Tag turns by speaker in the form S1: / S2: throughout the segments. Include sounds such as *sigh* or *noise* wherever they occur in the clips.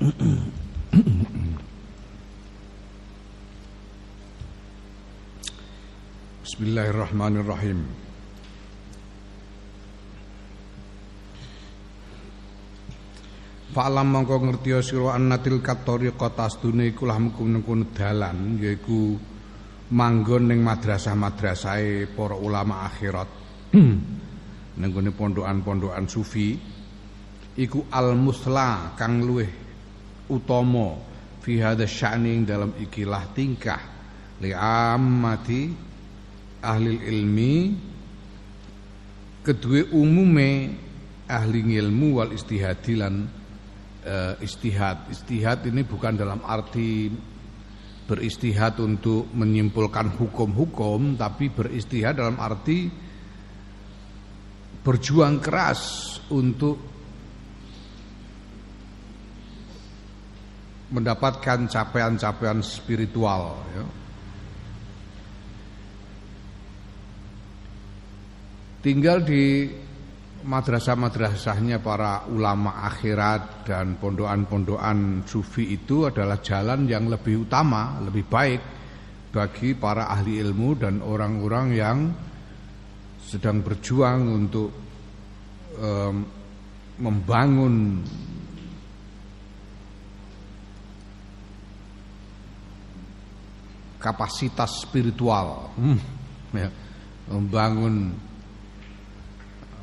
S1: Bismillahirrahmanirrahim. Fa'lam mongko ngerti sira annatil katariqata astune iku lah mengkono dalan yaiku manggon ning madrasah-madrasahe para ulama akhirat. ning pondokan-pondokan sufi iku al-musla kang luweh utama fi hadza sya'ni dalam ikilah tingkah li ammati ahli ilmi kedua umume ahli ilmu wal istihadi lan uh, istihad. Istihad ini bukan dalam arti beristihad untuk menyimpulkan hukum-hukum tapi beristihad dalam arti berjuang keras untuk mendapatkan capaian-capaian spiritual ya. tinggal di madrasah-madrasahnya para ulama akhirat dan pondokan-pondokan sufi itu adalah jalan yang lebih utama, lebih baik bagi para ahli ilmu dan orang-orang yang sedang berjuang untuk um, membangun kapasitas spiritual, hmm, ya, membangun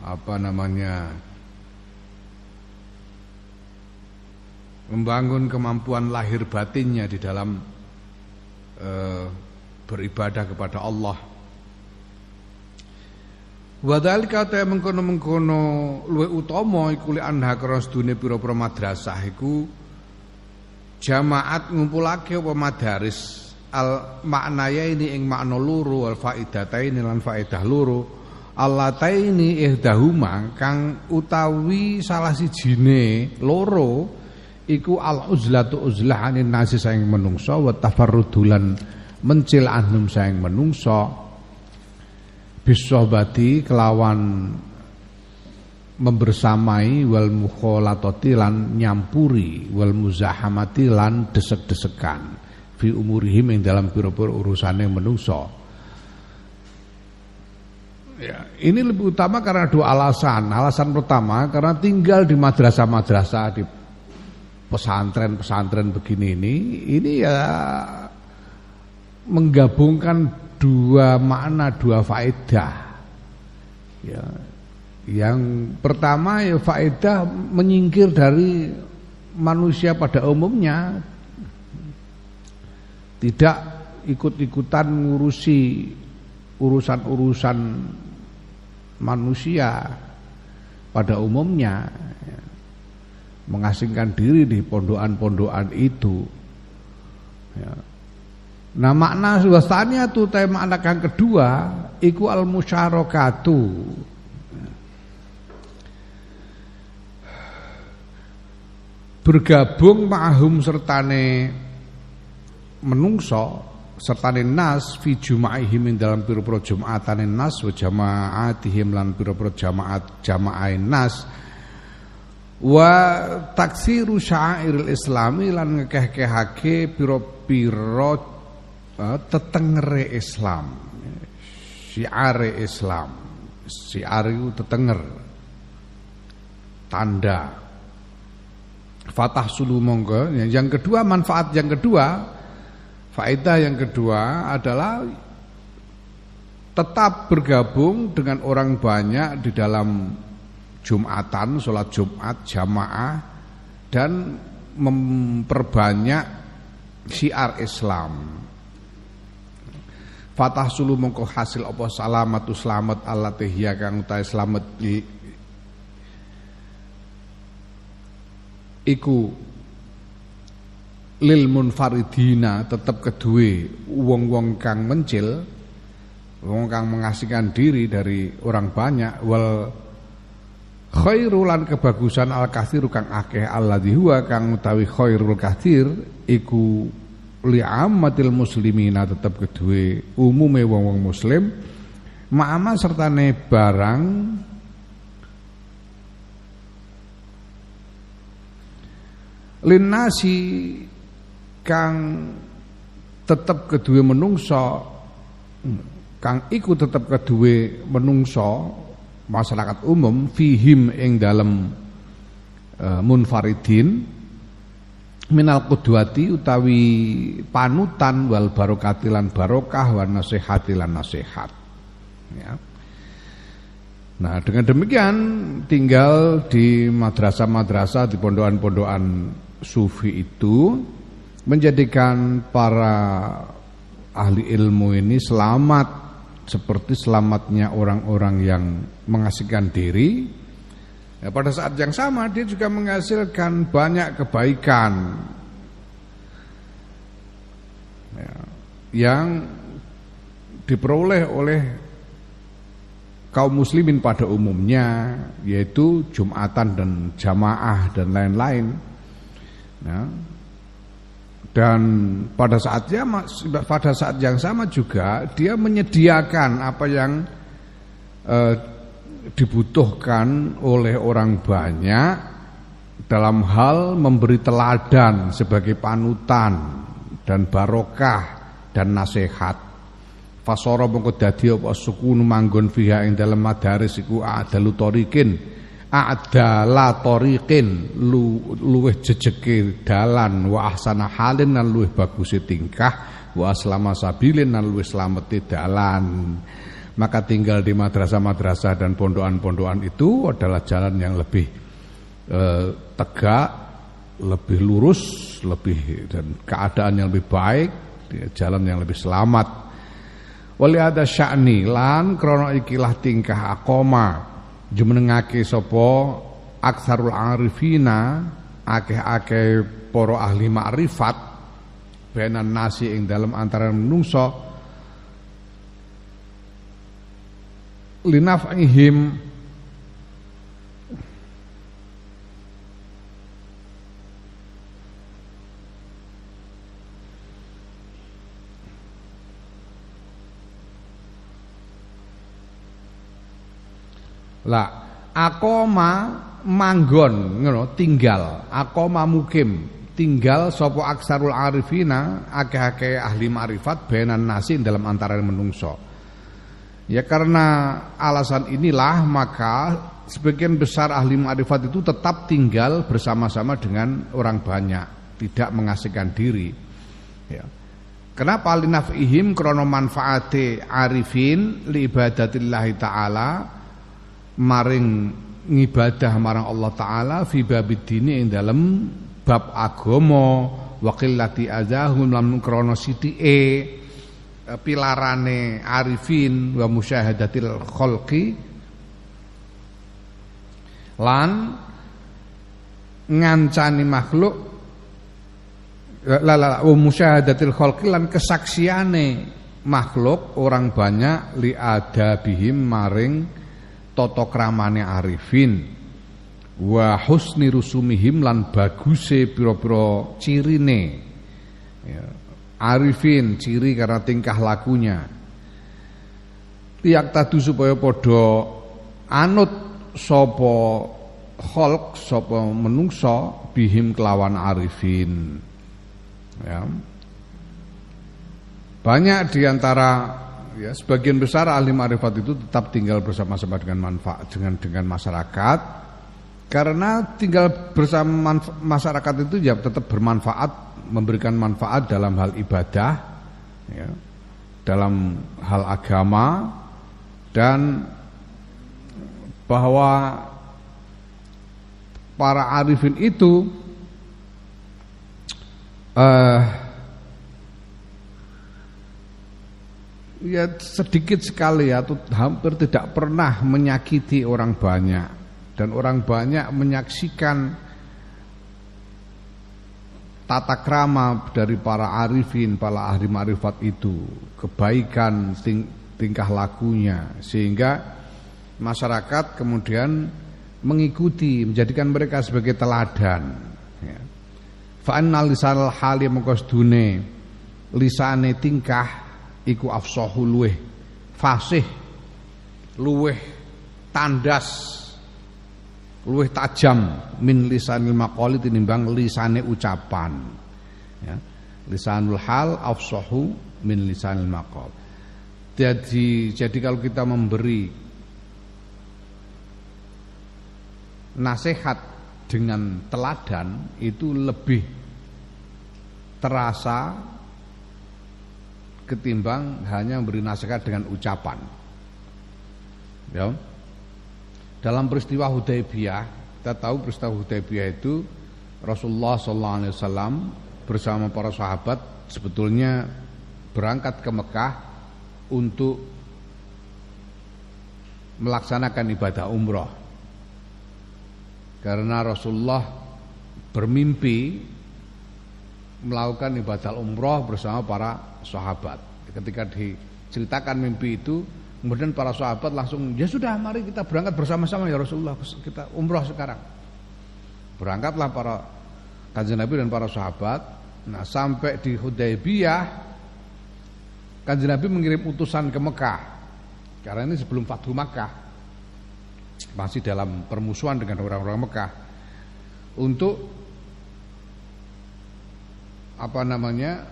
S1: apa namanya membangun kemampuan lahir batinnya di dalam e, beribadah kepada Allah. Wadhalika ta mengkono-mengkono luwe utama iku li anha krana sedune pira-pira madrasah iku jamaat ngumpulake apa madaris al maknaya ini ing makna loro al faidataini lan faidah loro allataini ihdahuma kang utawi salah sijine loro iku al uzlatu uzlah anin nasi saing menungso wa tafarrudulan mencil anhum saing menungso. Bisohbati kelawan membersamai wal mukholatoti lan nyampuri wal muzahamati lan desek-desekan fi umurihim yang dalam pira-pira urusane menungso Ya, ini lebih utama karena dua alasan. Alasan pertama karena tinggal di madrasah-madrasah di pesantren-pesantren begini ini, ini ya menggabungkan dua makna, dua faedah. Ya, yang pertama ya faedah menyingkir dari manusia pada umumnya, tidak ikut-ikutan ngurusi urusan-urusan manusia pada umumnya ya, mengasingkan diri di pondokan-pondokan itu. Ya. Nah makna suasanya tu tema anak yang kedua iku al musyarakatu. Bergabung ma'hum sertane menungso sertane nas fi jumaihim ing dalam pira-pira jumatane nas wa jamaatihim lan pira-pira jamaat jamaain nas. Wa taksiru syairil islami lan ngekeh-kehake pira-pira uh, tetengere Islam. Syiare Islam. Syiar itu tetenger. Tanda. Fatah sulu monggo. Yang kedua manfaat yang kedua Faedah yang kedua adalah tetap bergabung dengan orang banyak di dalam Jumatan, sholat Jumat, jamaah dan memperbanyak syiar Islam. Fatah sulu mongko hasil apa salamatu selamat Allah tehya kang utai selamat iku lil munfaridina tetap kedue wong-wong kang mencil wong kang mengasingkan diri dari orang banyak wal khairulan kebagusan al kathir kang akeh alladzi huwa kang utawi khairul kathir iku li ammatil muslimina tetap kedue umume wong-wong muslim ma'ama sertane barang linasi kang tetep kedua menungso kang iku tetep kedua menungso masyarakat umum fihim ing dalam uh, munfaridin minal kudwati utawi panutan wal barokatilan barokah wan nasihatilan nasihat ya. Nah dengan demikian tinggal di madrasah-madrasah di pondokan-pondokan sufi itu menjadikan para ahli ilmu ini selamat seperti selamatnya orang-orang yang mengasihkan diri ya, pada saat yang sama dia juga menghasilkan banyak kebaikan ya, yang diperoleh oleh kaum muslimin pada umumnya yaitu Jumatan dan jamaah dan lain-lain. Ya. Dan pada saatnya pada saat yang sama juga dia menyediakan apa yang eh, dibutuhkan oleh orang banyak dalam hal memberi teladan sebagai panutan dan barokah dan nasihat. Fasara mengko dadi apa sukun manggon fiha ing dalem madaris iku adalu tarikin a'dala tariqin lu, luweh jejeke dalan wa ahsana halin lan luweh bagus tingkah wa aslama sabilin lan luweh slamete dalan. Maka tinggal di madrasah-madrasah dan pondokan-pondokan itu adalah jalan yang lebih eh, tegak lebih lurus lebih dan keadaan yang lebih baik jalan yang lebih selamat. Wali ada sya'ni lan krono ikilah tingkah akoma jumenengake sapa aksarul arifina akeh-akeh para ahli makrifat benan nasi ing dalam antara menungso linafihim Lah akoma manggon ngono tinggal. Akoma mukim tinggal sopo aksarul arifina akeh-akeh ahli ma'rifat benan nasi dalam antara menungso. Ya karena alasan inilah maka sebagian besar ahli ma'rifat itu tetap tinggal bersama-sama dengan orang banyak tidak mengasihkan diri. Ya. Kenapa? Linafihim krono manfaate arifin li ibadatillahi ta'ala maring ngibadah marang Allah taala fi babidini ing dalem bab agama wa qillati azahum lam krana sithike pilarane arifin wa musyahadatil khalqi. Lan ngancani makhluk la la wa musyahadatil khalqi lan kesaksiane makhluk orang banyak li adabihim maring tata kramane arifin. Wa husni rusumihim lan baguse pira-pira cirine. Ya, arifin ciri karena tingkah lakunya. Tiak tadu supaya padha anut sapa kholq sapa menungso bihim kelawan arifin. Ya. Banyak di antara ya sebagian besar ahli marifat itu tetap tinggal bersama-sama dengan manfaat dengan dengan masyarakat. Karena tinggal bersama masyarakat itu ya tetap bermanfaat memberikan manfaat dalam hal ibadah ya, dalam hal agama dan bahwa para arifin itu uh, ya sedikit sekali atau hampir tidak pernah menyakiti orang banyak dan orang banyak menyaksikan tata krama dari para arifin, para ahli marifat itu, kebaikan ting tingkah lakunya sehingga masyarakat kemudian mengikuti, menjadikan mereka sebagai teladan. Ya. Fa'annal lisanal hali mengkosdune lisane tingkah iku afsahu luweh. Fasih luweh tandas luwih tajam min lisanil maqali tinimbang lisane ucapan. Ya lisanul hal afsahu min lisanil maqal jadi jadi kalau kita memberi nasihat dengan teladan itu lebih terasa ketimbang hanya memberi nasihat dengan ucapan ya dalam peristiwa Hudaybiyah, kita tahu peristiwa Hudaybiyah itu Rasulullah SAW bersama para sahabat sebetulnya berangkat ke Mekah untuk melaksanakan ibadah umroh. Karena Rasulullah bermimpi melakukan ibadah umroh bersama para sahabat. Ketika diceritakan mimpi itu, Kemudian para sahabat langsung, ya sudah mari kita berangkat bersama-sama ya Rasulullah, kita umroh sekarang. Berangkatlah para kanjeng Nabi dan para sahabat. Nah sampai di Hudaybiyah, kanjeng Nabi mengirim utusan ke Mekah. Karena ini sebelum Fathu Makkah, masih dalam permusuhan dengan orang-orang Mekah. Untuk apa namanya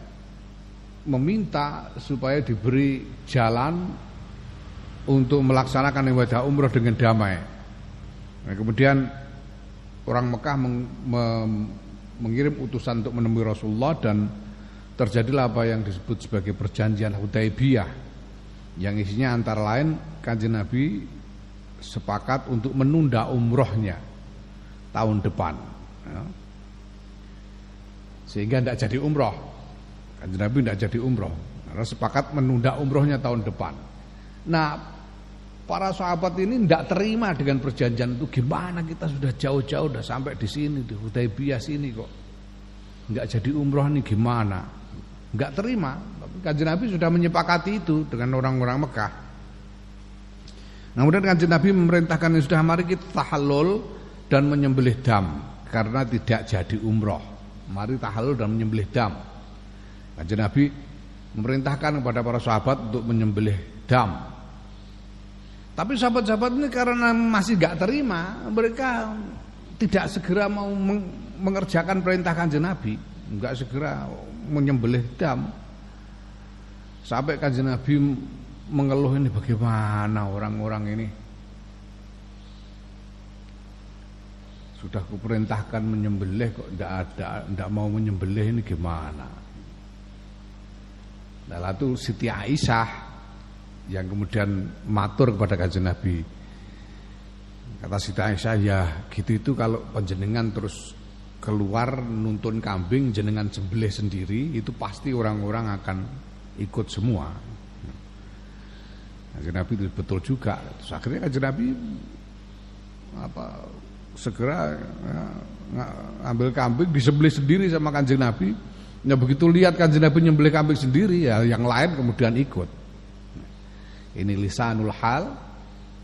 S1: meminta supaya diberi jalan untuk melaksanakan ibadah umroh dengan damai. Nah, kemudian orang Mekah meng, me, mengirim utusan untuk menemui Rasulullah dan terjadilah apa yang disebut sebagai perjanjian Hudaybiyah yang isinya antara lain kanjeng Nabi sepakat untuk menunda umrohnya tahun depan ya. Sehingga tidak jadi umroh kanjeng Nabi tidak jadi umroh karena sepakat menunda umrohnya tahun depan nah Para sahabat ini tidak terima dengan perjanjian itu. Gimana kita sudah jauh-jauh sudah sampai di sini di Hudaybiyah sini kok. Enggak jadi umroh nih gimana? Enggak terima. Tapi Kanjeng Nabi sudah menyepakati itu dengan orang-orang Mekah. Nah, kemudian Kanjeng Nabi memerintahkan yang sudah mari kita tahallul dan menyembelih dam karena tidak jadi umroh. Mari tahallul dan menyembelih dam. Kanjeng Nabi memerintahkan kepada para sahabat untuk menyembelih dam tapi sahabat-sahabat ini karena masih gak terima, mereka tidak segera mau mengerjakan perintah kanjeng Nabi, nggak segera menyembelih dam. Sampai kanjeng Nabi mengeluh ini bagaimana orang-orang ini. Sudah kuperintahkan menyembelih kok tidak ada, tidak mau menyembelih ini gimana? Nah, lalu Siti Aisyah yang kemudian matur kepada kanjeng Nabi. Kata Siti Aisyah ya gitu itu kalau penjenengan terus keluar nuntun kambing jenengan sembelih sendiri itu pasti orang-orang akan ikut semua. Kanjeng Nabi itu betul juga. Terus akhirnya kanjeng Nabi apa segera ya, ambil kambing disembelih sendiri sama kanjeng Nabi. Ya begitu lihat kanjeng Nabi nyembelih kambing sendiri ya yang lain kemudian ikut. Ini lisanul hal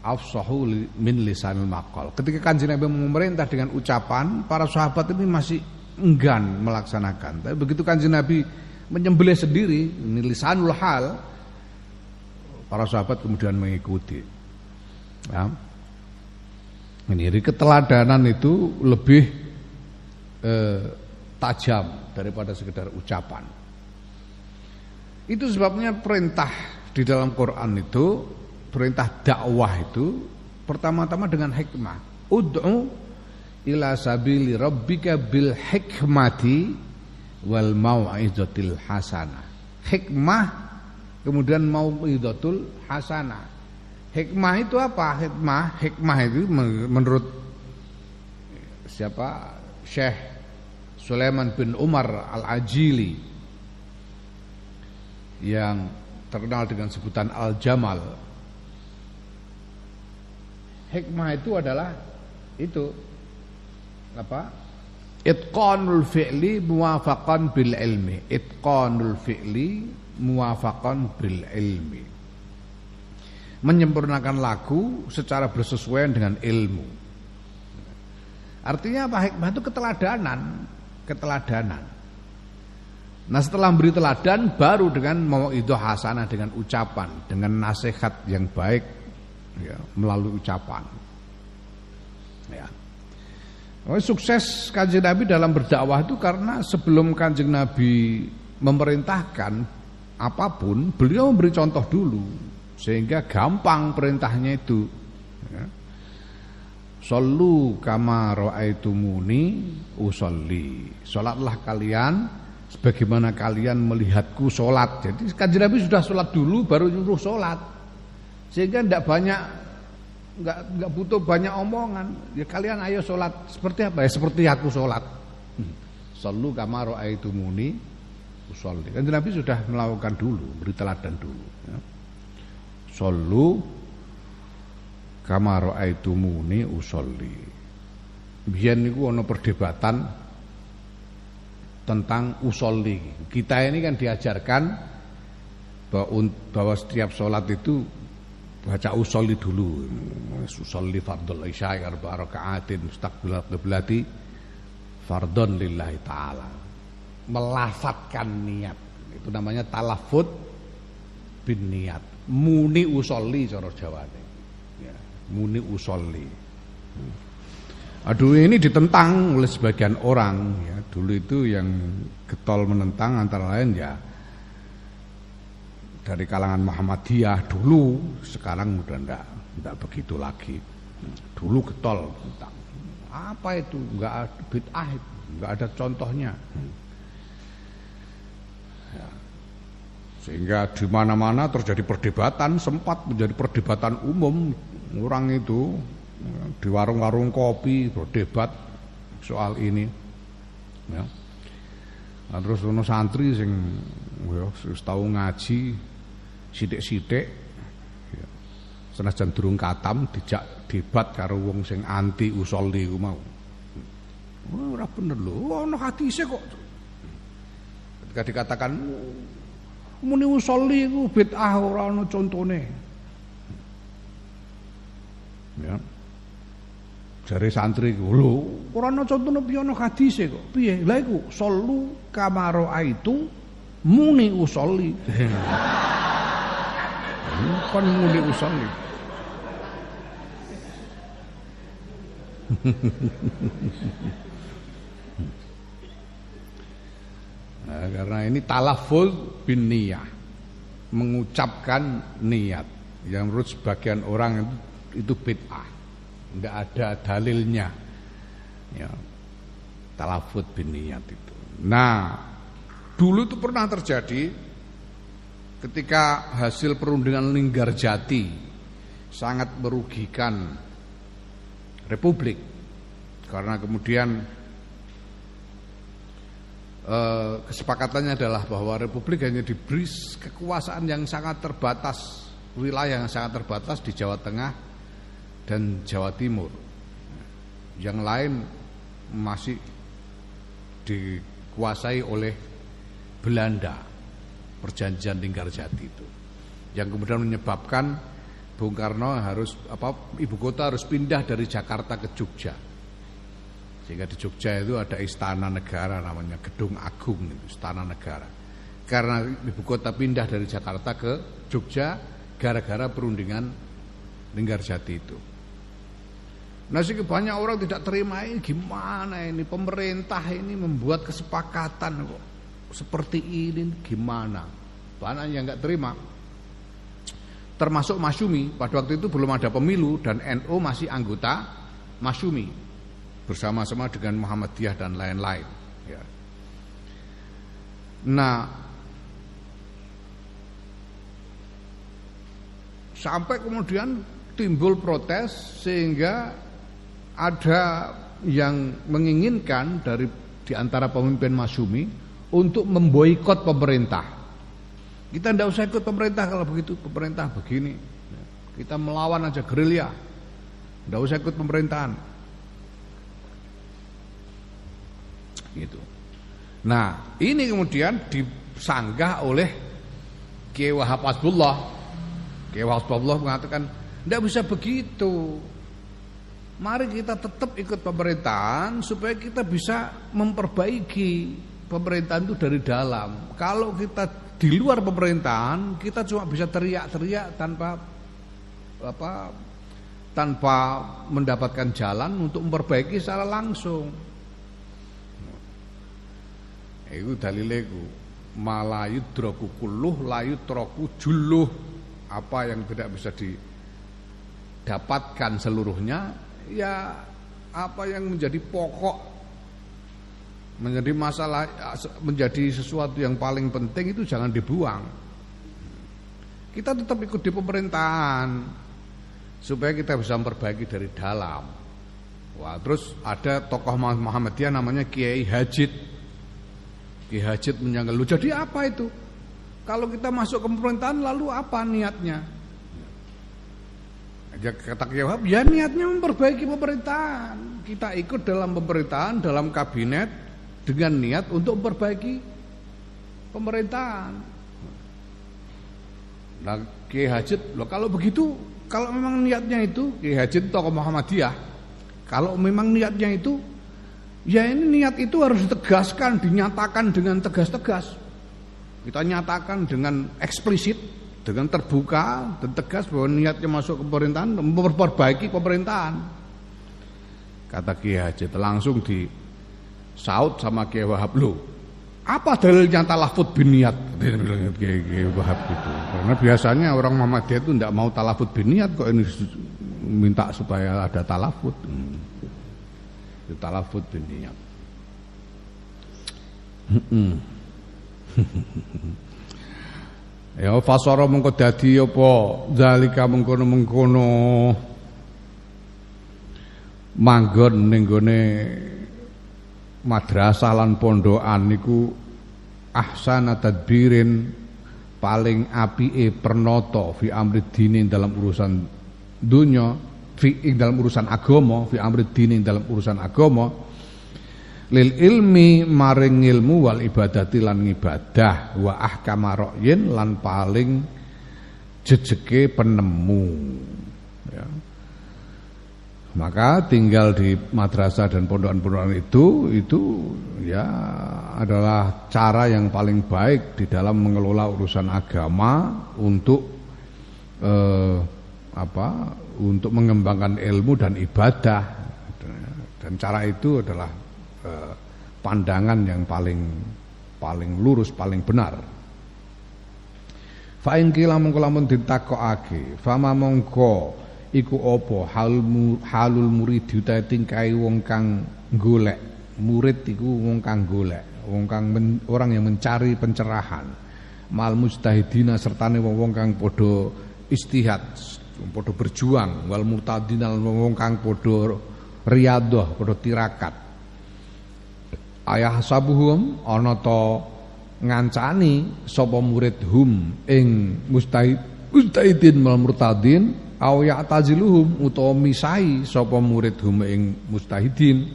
S1: afsahu min lisanul maqal. Ketika kanjeng Nabi memerintah dengan ucapan, para sahabat ini masih enggan melaksanakan. Tapi begitu kanjeng Nabi menyembelih sendiri, ini lisanul hal, para sahabat kemudian mengikuti. Ya. Ini keteladanan itu lebih eh, tajam daripada sekedar ucapan. Itu sebabnya perintah di dalam Quran itu perintah dakwah itu pertama-tama dengan hikmah. Ud'u ila sabili rabbika bil hikmati wal mau'izatil hasanah. Hikmah kemudian mau'izatul hasanah. Hikmah itu apa? Hikmah, hikmah itu menurut siapa? Syekh Sulaiman bin Umar Al-Ajili yang terkenal dengan sebutan Al-Jamal. Hikmah itu adalah itu apa? Itqanul fi'li muwafaqan bil ilmi. Itqanul fi'li muwafaqan bil ilmi. Menyempurnakan lagu secara bersesuaian dengan ilmu. Artinya apa? Hikmah itu keteladanan, keteladanan. Nah setelah memberi teladan baru dengan mau itu hasanah dengan ucapan, dengan nasihat yang baik ya, melalui ucapan. Ya. Oh, sukses kanjeng Nabi dalam berdakwah itu karena sebelum kanjeng Nabi memerintahkan apa pun, beliau memberi contoh dulu sehingga gampang perintahnya itu. Ya. Sallu kama ra'aitumuni usolli. Salatlah kalian sebagaimana kalian melihatku salat. Jadi kanjeng Nabi sudah salat dulu baru nyuruh salat. Sehingga tidak banyak nggak nggak butuh banyak omongan. Ya kalian ayo sholat seperti apa ya? Seperti aku sholat. Hmm. Sallu kama ra'aitumuni usolli. Kan Nabi sudah melakukan dulu, beri teladan dulu. Sallu kama ra'aitumuni usolli. Biyen niku ana perdebatan tentang usolli. Kita ini kan diajarkan bahwa, setiap sholat itu baca usolli dulu usolli fardul isya arba rakaatin mustaqbil qiblati fardun lillahi taala melafatkan niat itu namanya talafut bin niat muni usolli cara jawane. Ya, muni usolli. Aduh ini ditentang oleh sebagian orang ya. Dulu itu yang getol menentang antara lain ya dari kalangan Muhammadiyah dulu sekarang udah enggak enggak begitu lagi. Dulu getol tentang. Apa itu? Enggak ada bid'ah enggak ada contohnya. ya. Sehingga di mana-mana terjadi perdebatan sempat menjadi perdebatan umum orang itu di warung-warung kopi berdebat soal ini ya. Nah, terus ono santri sing ya tahu ngaji sithik-sithik ya. senajan durung katam dijak debat karo wong sing anti usolli ku mau. Ora bener lho, ana hadise kok. Ketika dikatakan muni usolli iku bid'ah ora ana contone. Ya. Jare santri ku, lho, ora ana contone piye ana hadise kok. Piye? Lah iku sallu kamaro itu muni usolli. *laughs* Kon muni usolli. *laughs* nah, karena ini talaful bin niyah. Mengucapkan niat. Yang menurut sebagian orang itu itu bid'ah. Tidak ada dalilnya. Ya talafut bin niat itu. Nah dulu itu pernah terjadi ketika hasil perundingan Linggarjati sangat merugikan Republik. Karena kemudian eh, kesepakatannya adalah bahwa Republik hanya diberi kekuasaan yang sangat terbatas wilayah yang sangat terbatas di Jawa Tengah dan Jawa Timur. Yang lain masih dikuasai oleh Belanda perjanjian Linggarjati itu. Yang kemudian menyebabkan Bung Karno harus apa ibu kota harus pindah dari Jakarta ke Jogja sehingga di Jogja itu ada istana negara namanya Gedung Agung itu istana negara karena ibu kota pindah dari Jakarta ke Jogja gara-gara perundingan Linggarjati itu Nah sih banyak orang tidak terima ini gimana ini pemerintah ini membuat kesepakatan kok seperti ini gimana? Banyak yang nggak terima. Termasuk Masyumi, pada waktu itu belum ada pemilu dan NU masih anggota Masyumi bersama-sama dengan Muhammadiyah dan lain-lain. Ya. Nah, sampai kemudian timbul protes sehingga ada yang menginginkan dari di antara pemimpin Masyumi untuk memboikot pemerintah. Kita tidak usah ikut pemerintah kalau begitu, pemerintah begini. Kita melawan aja gerilya. Tidak usah ikut pemerintahan. Gitu. Nah, ini kemudian disanggah oleh Kiai Wahab. Kiai Wahab mengatakan, tidak bisa begitu. Mari kita tetap ikut pemerintahan supaya kita bisa memperbaiki pemerintahan itu dari dalam. Kalau kita di luar pemerintahan, kita cuma bisa teriak-teriak tanpa apa tanpa mendapatkan jalan untuk memperbaiki secara langsung. Itu dalileku malayu droku kuluh layu troku juluh. Apa yang tidak bisa didapatkan seluruhnya ya apa yang menjadi pokok. Menjadi masalah menjadi sesuatu yang paling penting itu jangan dibuang. Kita tetap ikut di pemerintahan supaya kita bisa memperbaiki dari dalam. Wah terus ada tokoh Muhammadiyah namanya Kiai Hajid Ki Hajat menyangkal, lu jadi apa itu? Kalau kita masuk ke pemerintahan lalu apa niatnya? Ya kata jawab, ya niatnya memperbaiki pemerintahan. Kita ikut dalam pemerintahan, dalam kabinet dengan niat untuk memperbaiki pemerintahan. Nah, Ki Hajat, loh kalau begitu, kalau memang niatnya itu, Ki Hajat tokoh Muhammadiyah, kalau memang niatnya itu Ya ini niat itu harus ditegaskan, dinyatakan dengan tegas-tegas. Kita nyatakan dengan eksplisit, dengan terbuka dan tegas bahwa niatnya masuk ke pemerintahan, memperbaiki pemerintahan. Kata Kiai Haji langsung di saut sama Kiai Wahab lo. Apa dalilnya talafut bin niat? Kiai Wahab gitu. Karena biasanya orang Muhammadiyah itu tidak mau talafut bin niat kok ini minta supaya ada talafut. Hmm talafut bin *laughs* ya fasara mengko dadi apa? Zalika mengkono-mengkono. Manggon ning gone madrasah lan pondokan niku ahsana tadbirin paling apike pernata fi amri dini dalam urusan dunia fi dalam urusan agama fi amri dini dalam urusan agama lil ilmi maring ilmu wal ibadati lan ibadah wa ahkama ra'yin lan paling jejeke penemu ya. maka tinggal di madrasah dan pondokan-pondokan itu itu ya adalah cara yang paling baik di dalam mengelola urusan agama untuk eh, apa untuk mengembangkan ilmu dan ibadah. Dan cara itu adalah eh, pandangan yang paling paling lurus paling benar. Fa in kila mongko lamun ditakokake fama mongko iku apa hal halul murid utahe tingkai wong kang golek. Murid iku wong kang golek wong kang orang yang mencari pencerahan. Mal mustahidina sertane wong-wong kang padha istihad padha berjuang wal murtadinal wong kang padha riyadhah tirakat. Ayah sabuhum ana ta ngancani sapa murid hum ing mustahid mustahidin mal murtadin aw ya'taziluhum utawa misai sapa murid hum ing mustahidin.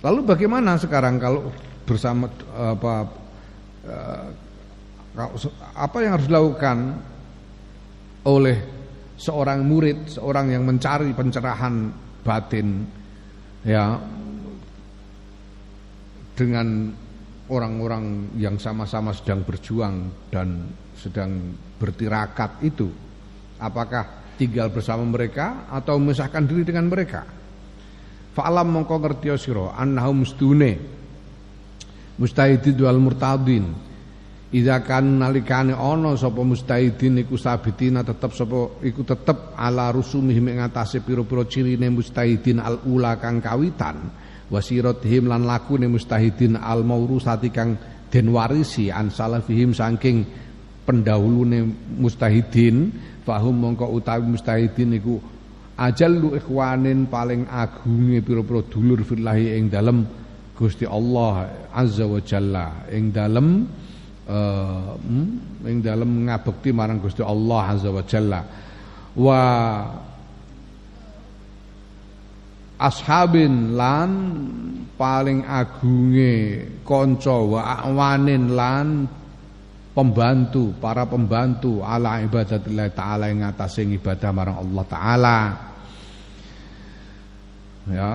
S1: Lalu bagaimana sekarang kalau bersama apa eh, apa yang harus dilakukan oleh seorang murid, seorang yang mencari pencerahan batin ya dengan orang-orang yang sama-sama sedang berjuang dan sedang bertirakat itu apakah tinggal bersama mereka atau memisahkan diri dengan mereka? Fa'alam mongko ngerti sira annahum mustune mustahidin wal murtadin Ida kan nalikane ana sapa mustahidin iku sabitina tetep sapa iku tetep ala rusumihim ing atase pira-pira cirine mustahidin al ula kang kawitan. Wasiratihim lan lakune mustahidin al maurusati kang den warisi an salafihim saking pendahulune mustahidin fahum mongko utawi mustahidin iku ajallu ikhwanin paling agunge pira-pira dulur fillahi ing dalem Gusti Allah azza wa jalla. Ing dalem uh, ing dalam ngabekti marang Gusti Allah azza wa jalla. Wa ashabin lan paling agunge kanca wa awanin lan pembantu para pembantu ala ibadatillah taala ing atase ibadah marang Allah taala. Ya.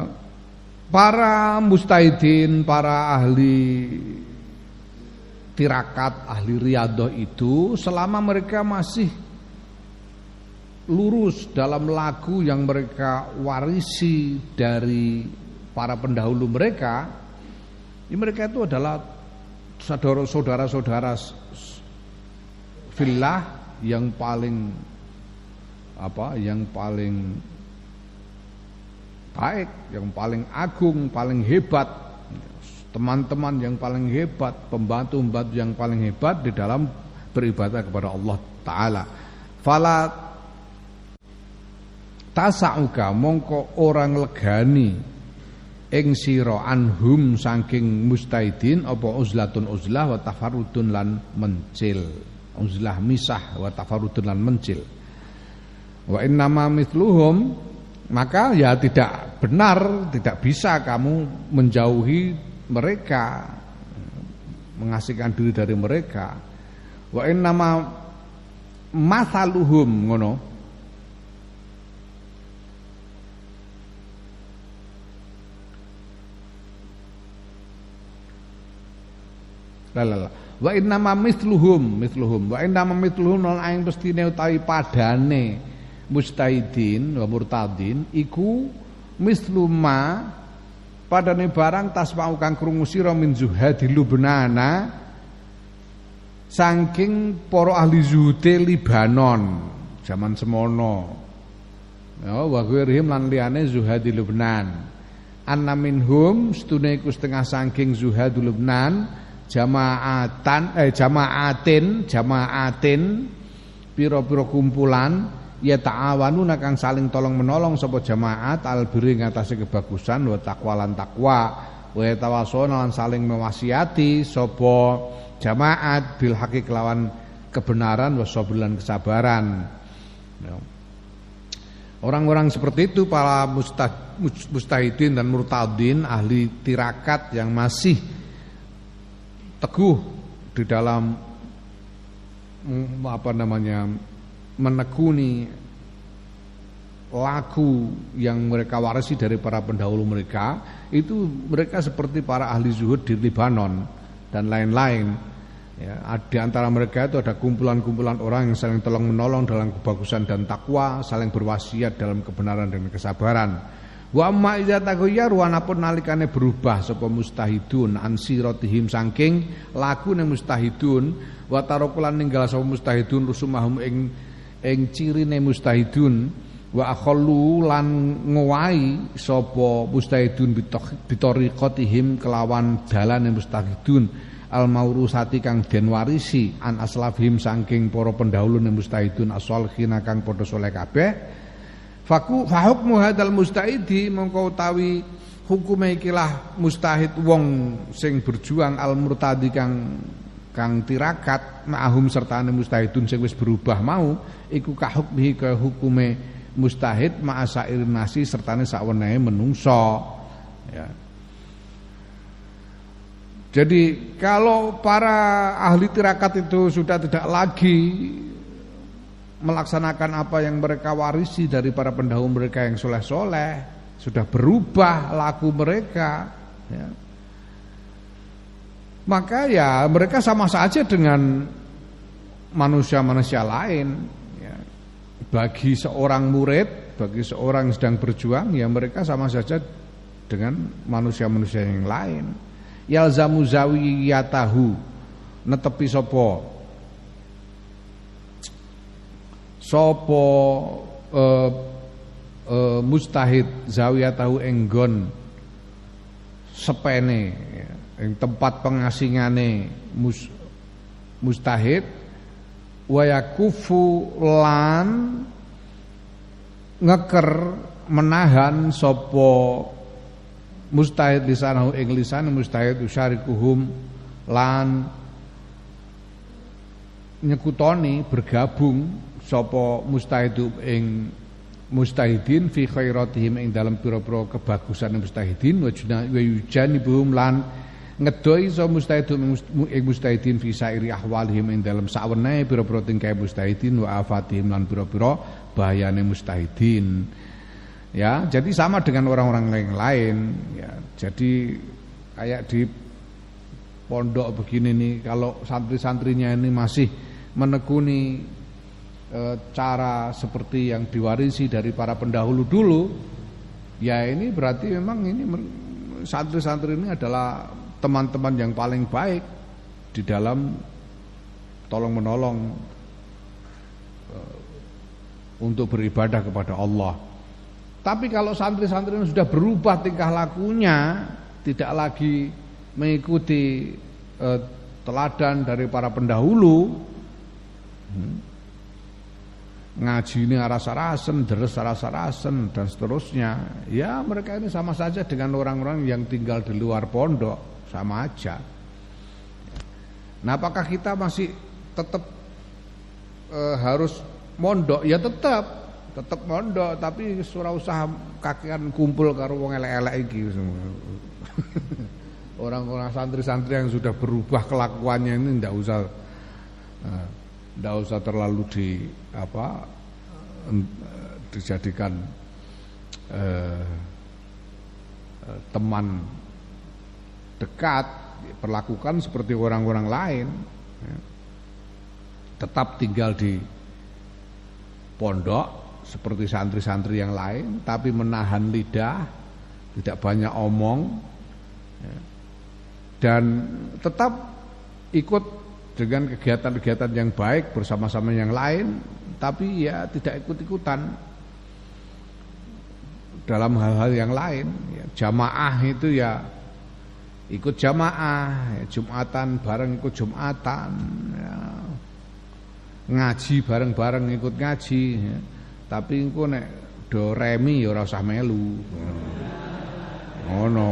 S1: Para mustahidin para ahli tirakat ahli riadoh itu selama mereka masih lurus dalam lagu yang mereka warisi dari para pendahulu mereka, ya mereka itu adalah saudara-saudara filah yang paling apa yang paling baik, yang paling agung, paling hebat, teman-teman yang paling hebat, pembantu-pembantu yang paling hebat di dalam beribadah kepada Allah Taala. Fala tasauka mongko orang legani ing sira anhum saking mustaidin apa uzlatun uzlah wa tafarrudun lan mencil uzlah misah wa tafarrudun lan mencil wa innama mithluhum maka ya tidak benar, tidak bisa kamu menjauhi mereka, mengasihkan diri dari mereka. Wa nama masaluhum ngono. Lalala. Wa inna ma mithluhum mithluhum wa inna ma mithluhum lan aing pestine utawi padane mustahidin wa murtadin iku misluma padane barang tasma'u kang krungu sira min zuhadi lubnana saking para ahli zuhute Libanon zaman semono. Ya wa ghairihim lan liyane zuhadi Lubnan. Anna minhum stune iku setengah saking zuhadi Lubnan jamaatan eh jamaatin jamaatin pira-pira kumpulan ya ta'awanuna kang saling tolong menolong sapa jamaat albiri ngatasi kebagusan wa taqwa lan takwa wa tawasona lan saling mewasiati sapa jamaat bil haqi kelawan kebenaran wa kesabaran ya. Orang-orang seperti itu para mustahidin dan murtadin ahli tirakat yang masih teguh di dalam mm, apa namanya menekuni lagu yang mereka warisi dari para pendahulu mereka itu mereka seperti para ahli zuhud di Lebanon dan lain-lain. Ya, di antara mereka itu ada kumpulan-kumpulan orang yang saling tolong menolong dalam kebagusan dan takwa saling berwasiat dalam kebenaran dan kesabaran. Wa amma iza taghayyaru anapun nalikane berubah sapa mustahidun an siratihim saking lagu mustahidun. Wa tarokulan ninggal sapa mustahidun rusumahum ing ing cirine mustahidun wa akhallu lan ngowahi sapa mustahidun bitoriqatihim kelawan dalane mustahidun al maurusati kang den warisi an aslafhim saking para pendahulu mustahidun as-shalihin kang padha saleh kabeh. Faku fahukmu hadal mustahidi mongko utawi hukume ikilah mustahid wong sing berjuang al murtadi kang kang tirakat ma'ahum sertane mustahidun sing wis berubah mau iku kahukmihi ke hukume mustahid ma'asairin nasi sertane sakwenehe menungso. Ya. Jadi kalau para ahli tirakat itu sudah tidak lagi melaksanakan apa yang mereka warisi dari para pendahulu mereka yang soleh-soleh, sudah berubah laku mereka, ya, maka ya mereka sama saja dengan manusia-manusia lain. Ya. Bagi seorang murid, bagi seorang yang sedang berjuang, ya mereka sama saja dengan manusia-manusia yang lain. Yalzamu zawiyatahu netepi sopo sopo uh, uh, mustahid zawiyatahu enggon sepene ya yang tempat pengasingane mus, mustahid. Wayakufu lan ngeker menahan sopo mustahid lisanahu ing lisan mustahid usyarikuhum lan nyekutoni bergabung sopo mustahid ing mustahidin fi khairatihim ing dalam pira-pira kebagusan mustahidin. Wa yujanibuhum lan ngedoi so mustahidun ing mustahidin fi sairi ahwalihim ing dalam sawenehe pira-pira tingkah mustahidin wa afatihim lan pira-pira bahayane mustahidin. Ya jadi sama dengan orang-orang lain lain. Ya jadi kayak di pondok begini nih kalau santri-santrinya ini masih menekuni e, cara seperti yang diwarisi dari para pendahulu dulu, ya ini berarti memang ini santri-santri ini adalah teman-teman yang paling baik di dalam tolong menolong e, untuk beribadah kepada Allah. Tapi kalau santri-santri sudah berubah tingkah lakunya, tidak lagi mengikuti eh, teladan dari para pendahulu, hmm, ngaji ini rasa-rasen, deres rasa-rasen dan seterusnya. Ya mereka ini sama saja dengan orang-orang yang tinggal di luar pondok, sama aja. Nah apakah kita masih tetap e, harus mondok? Ya tetap, tetap mondok tapi surah usaha kakian kumpul karo wong elek-elek iki *laughs* orang-orang santri-santri yang sudah berubah kelakuannya ini ndak usah ndak uh, usah terlalu di apa uh, dijadikan uh, teman dekat perlakukan seperti orang-orang lain ya. tetap tinggal di pondok seperti santri-santri yang lain tapi menahan lidah tidak banyak omong ya. dan tetap ikut dengan kegiatan-kegiatan yang baik bersama-sama yang lain tapi ya tidak ikut-ikutan dalam hal-hal yang lain ya, jamaah itu ya ikut jamaah jumatan bareng ikut jumatan ya, ngaji bareng-bareng ikut ngaji ya tapi engko nek do remi ya ora usah melu. Ngono.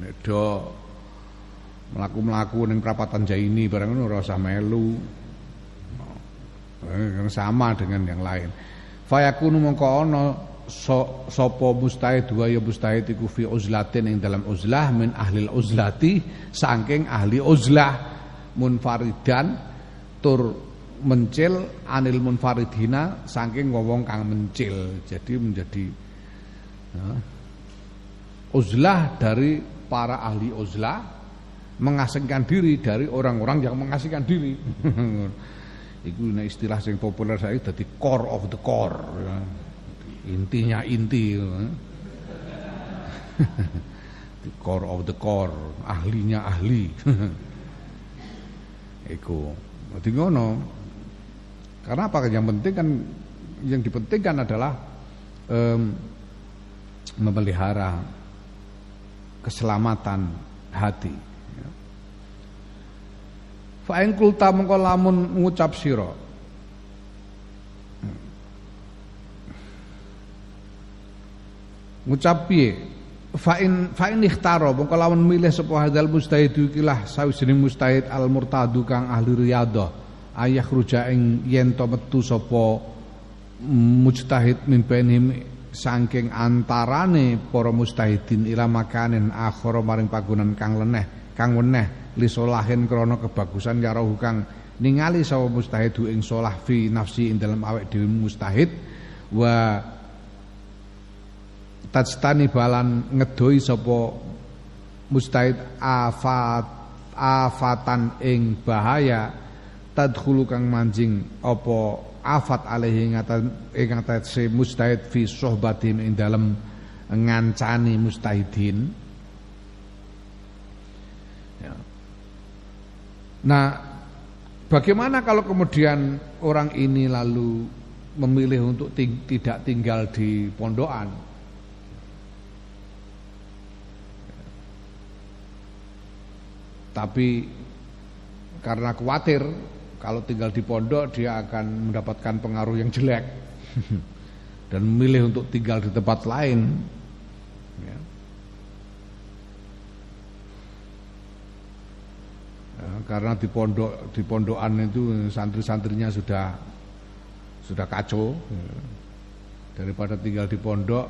S1: Nek do mlaku-mlaku ning prapatan Jaini ngono ora usah melu. Eh, sama dengan yang lain. Fayakunu mongko ana so, sapa mustahid wa ya mustahid iku fi uzlatin ing dalam uzlah min ahli uzlati saking ahli uzlah munfaridan tur mencil anil munfaridina saking wong kang mencil. Jadi menjadi ya, uzlah dari para ahli uzlah mengasingkan diri dari orang-orang yang mengasingkan diri. *laughs* Iku istilah yang populer saya jadi core of the core. Ya. Intinya inti. *laughs* The core of the core, ahlinya ahli. *laughs* Iku. Dadi ngono. Karena apa? Yang penting kan yang dipentingkan adalah um, memelihara keselamatan hati. Ya. Fa in kulta mengko lamun ngucap sira ngucap piye? Fa in fa in ikhtaro mengko lamun milih sapa hadzal mustahid ikilah sawijining mustahid al murtadu kang ahli riyadhah ayah ruja ing yen to metu sapa mujtahid mimpenim saking antarane para mustahidin ila makanen akhara maring pagunan kang leneh kang weneh li solahin krana kebagusan karo kang ningali sapa mustahidu ing solah fi nafsi ing dalam awek dhewe mustahid. Wa tajtani balan ngedoi sapa mustahid afat afatan ing bahaya tadkhulu kang manjing apa afat alaihi ing atase mustahid fi sohbatin ing dalem ngancani mustahidin ya. Nah bagaimana kalau kemudian orang ini lalu memilih untuk ting tidak tinggal di pondokan tapi karena khawatir kalau tinggal di pondok dia akan mendapatkan pengaruh yang jelek *laughs* dan memilih untuk tinggal di tempat lain ya. Ya, karena di pondok di pondokan itu santri-santrinya sudah sudah kacau ya. daripada tinggal di pondok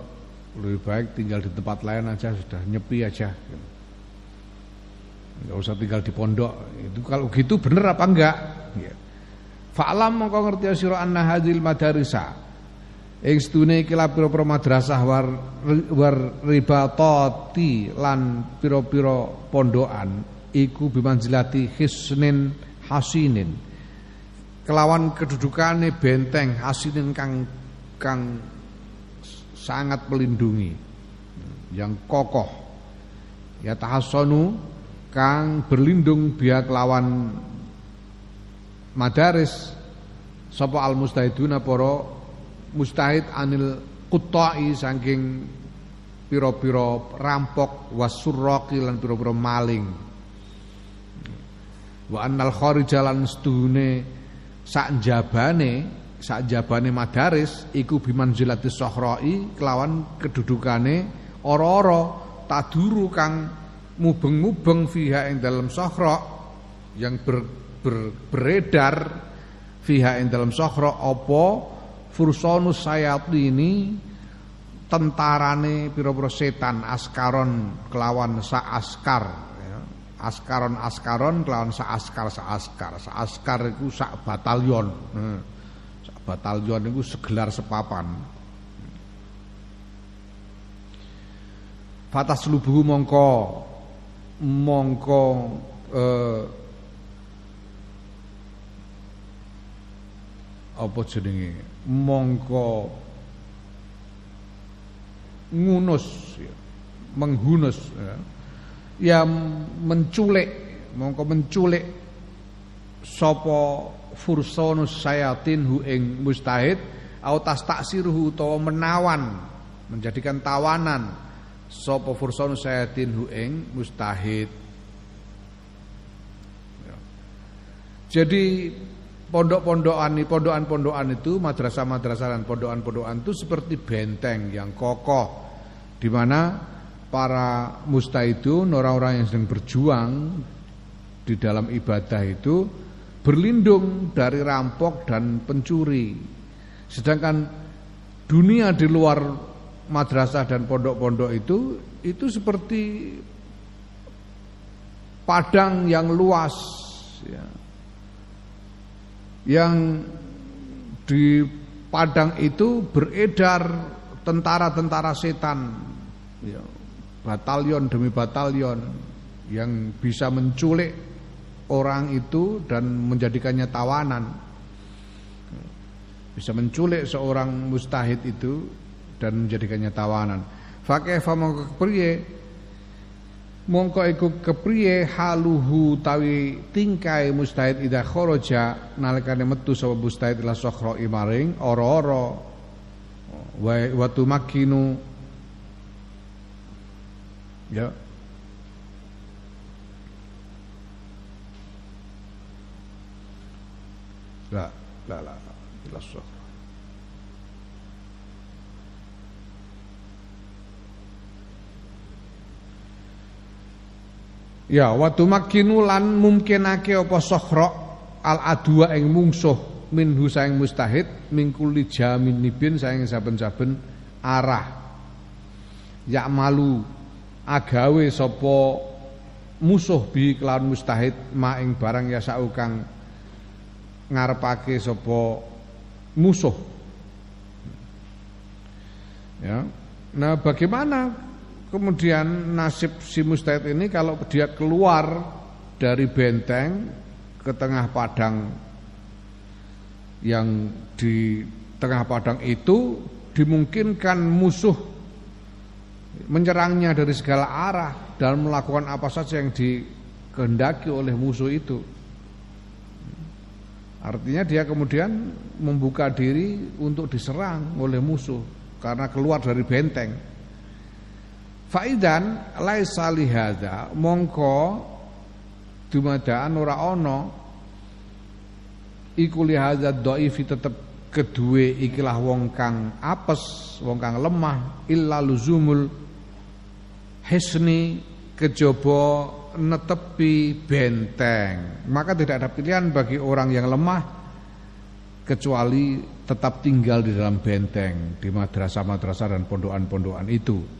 S1: lebih baik tinggal di tempat lain aja sudah nyepi aja nggak usah tinggal di pondok itu kalau gitu bener apa enggak Ya. Fa'lam mongko ngerti sira anna hadil madarisa. Ing stune iki pira-pira madrasah war war ribatati lan pira-pira pondokan iku bimanzilati hisnin hasinin. kelawan kedudukane benteng asinin kang kang sangat melindungi yang kokoh ya tahasonu kang berlindung biak lawan madaris sapa al mustahiduna para mustahid anil kutai saking pira-pira rampok wasurraqi lan pira-pira maling. Wa annal kharijalan stune sak jabane sak jabane madaris iku bimanzilati sohrai kelawan kedudukane ora-ora taduru kang mubeng-mubeng fiha ing dalam sohra yang ber, ber, beredar fiha ing dalam sohra apa fursonus sayatini tentarane pira-pira setan askaron kelawan sa askar ya. askaron askaron kelawan sa askar sa askar sa askar iku sak batalion hmm. sak batalion iku segelar sepapan Fatas lubuhu mongko mongko eh, apa jenenge? Mongko ngunus ya, menghunus ya, ya menculik mongko menculik sapa fursonus sayatin hu ing mustahid au taksiruhu utawa menawan menjadikan tawanan sapa sayatin hu ing mustahid ya. jadi pondok-pondokan pondokan-pondokan itu madrasah-madrasah dan pondokan-pondokan itu seperti benteng yang kokoh di mana para mustahidun orang-orang yang sedang berjuang di dalam ibadah itu berlindung dari rampok dan pencuri. Sedangkan dunia di luar madrasah dan pondok-pondok itu itu seperti padang yang luas ya. Yang di padang itu beredar tentara-tentara setan ya, batalion demi batalion yang bisa menculik orang itu dan menjadikannya tawanan. Bisa menculik seorang mustahid itu dan menjadikannya tawanan fakaifa mongko mongko iku kepriye haluhu tawi tingkai mustahid idza kharaja nalikane metu sapa mustahid la sokhra imaring ora-ora wa makinu ya la la la la sokhra Ya watu makinu lan mungkinake apa sokhra al adwa ing mungsuh minhu saing mustahid mingkuli jamin nibin saing saben-saben arah. Ya malu agawe sapa musuh bi kelawan mustahid ma ing barang ya saukang ngarepake sapa musuh. Ya nah bagaimana Kemudian nasib si mustahid ini kalau dia keluar dari benteng ke tengah padang yang di tengah padang itu dimungkinkan musuh menyerangnya dari segala arah dan melakukan apa saja yang dikehendaki oleh musuh itu. Artinya dia kemudian membuka diri untuk diserang oleh musuh karena keluar dari benteng. Faidan laisa lihada mongko dumadaan ora ana iku lihada dhaifi tetep kedue ikilah wong kang apes, wong kang lemah illa luzumul hisni kejaba netepi benteng. Maka tidak ada pilihan bagi orang yang lemah kecuali tetap tinggal di dalam benteng di madrasah-madrasah dan pondokan-pondokan itu.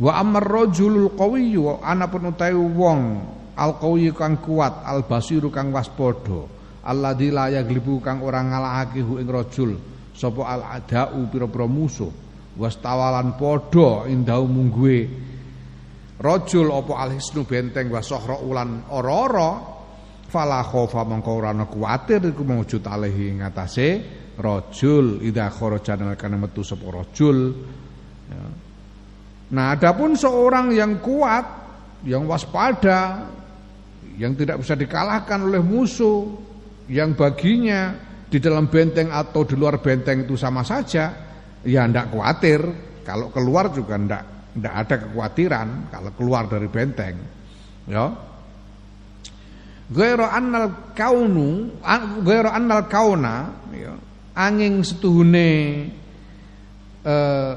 S1: Wa amar rajulul qawiyyu anapun utawi wong al qawiyyu kang kuat al basiru kang waspada alladzi la yaglibu kang ora ngalahake hu ing rajul sapa al adau pira-pira musuh wastawalan padha indau mungguwe rajul apa al hisnu benteng wa sahra ulan ora-ora fala khofa mongko ora ana kuwatir iku maujud alaihi ngatasé rajul. Idza kharaja kana metu sapa rajul. Ya. Nah, adapun seorang yang kuat, yang waspada, yang tidak bisa dikalahkan oleh musuh, yang baginya di dalam benteng atau di luar benteng itu sama saja, ya ndak khawatir. Kalau keluar juga ndak ndak ada kekhawatiran kalau keluar dari benteng. Ya. Ghairu annal kaunu, ghairu annal kauna, ya, angin setuhune eh,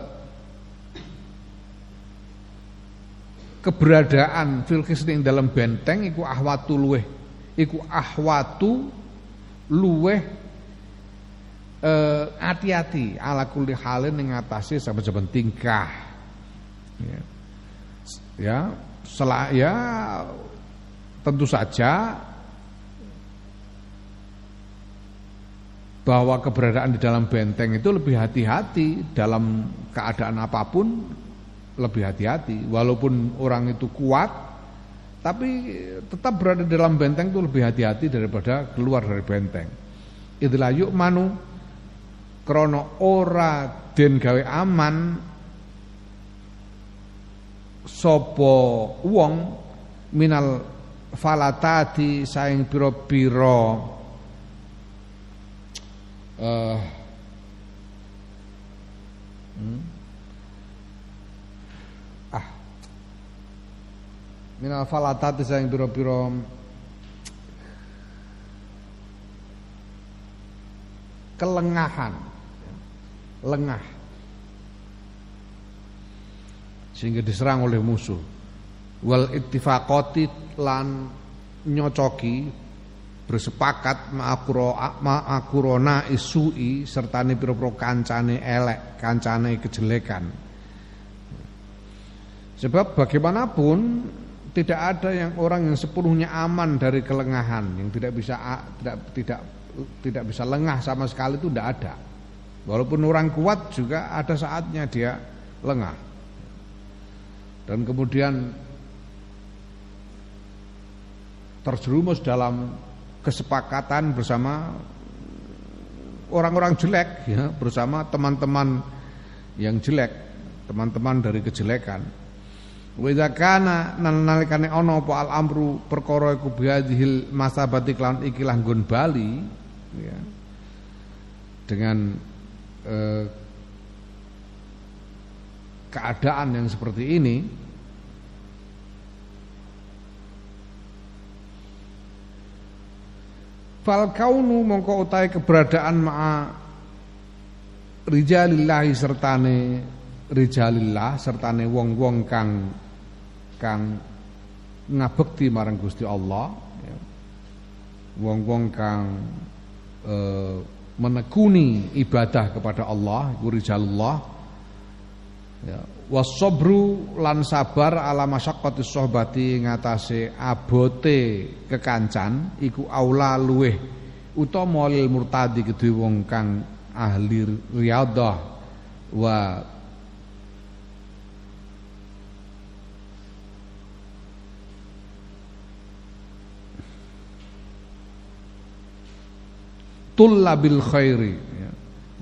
S1: keberadaan fil ing dalam benteng iku ahwatu luweh. Iku ahwatu luweh eh, hati-hati ala kulli halin ing atase saben-saben tingkah. Ya. Ya selah ya tentu saja bahwa keberadaan di dalam benteng itu lebih hati-hati dalam keadaan apa pun lebih hati-hati walaupun orang itu kuat tapi tetap berada dalam benteng itu lebih hati-hati daripada keluar dari benteng itulah yuk manu krono ora den gawe aman sopo wong minal falatati saing piro-piro uh, hmm? Minal falatati saing piro-piro kelengahan. Lengah. Sehingga diserang oleh musuh. Wal ittifaqati lan nyocoki bersepakat ma'akurona isui serta pira-pira kancane elek, kancane kejelekan. Sebab bagaimanapun tidak ada yang orang yang sepenuhnya aman dari kelengahan, yang tidak bisa tidak tidak tidak bisa lengah sama sekali itu tidak ada. Walaupun orang kuat juga ada saatnya dia lengah. Dan kemudian terjerumus dalam kesepakatan bersama orang-orang jelek ya bersama teman-teman yang jelek teman-teman dari kejelekan wa idza kana nalikane ana apa al amru perkara iku bihadhil masabati klan iki langgon bali ya. Dengan eh, keadaan yang seperti ini Fal kaunu mongko utai keberadaan ma'a rijalillahi sertane rijalillah sertane wong-wong kang kang ngabekti marang Gusti Allah ya. wong-wong kang e, menekuni ibadah kepada Allah iku rijalullah ya wasobru lan sabar ala masyaqqati sohbati ngatasé abote kekancan iku aula luweh utama lil murtadi kedue wong kang ahli riyadhah wa tullabil khairi. Ya.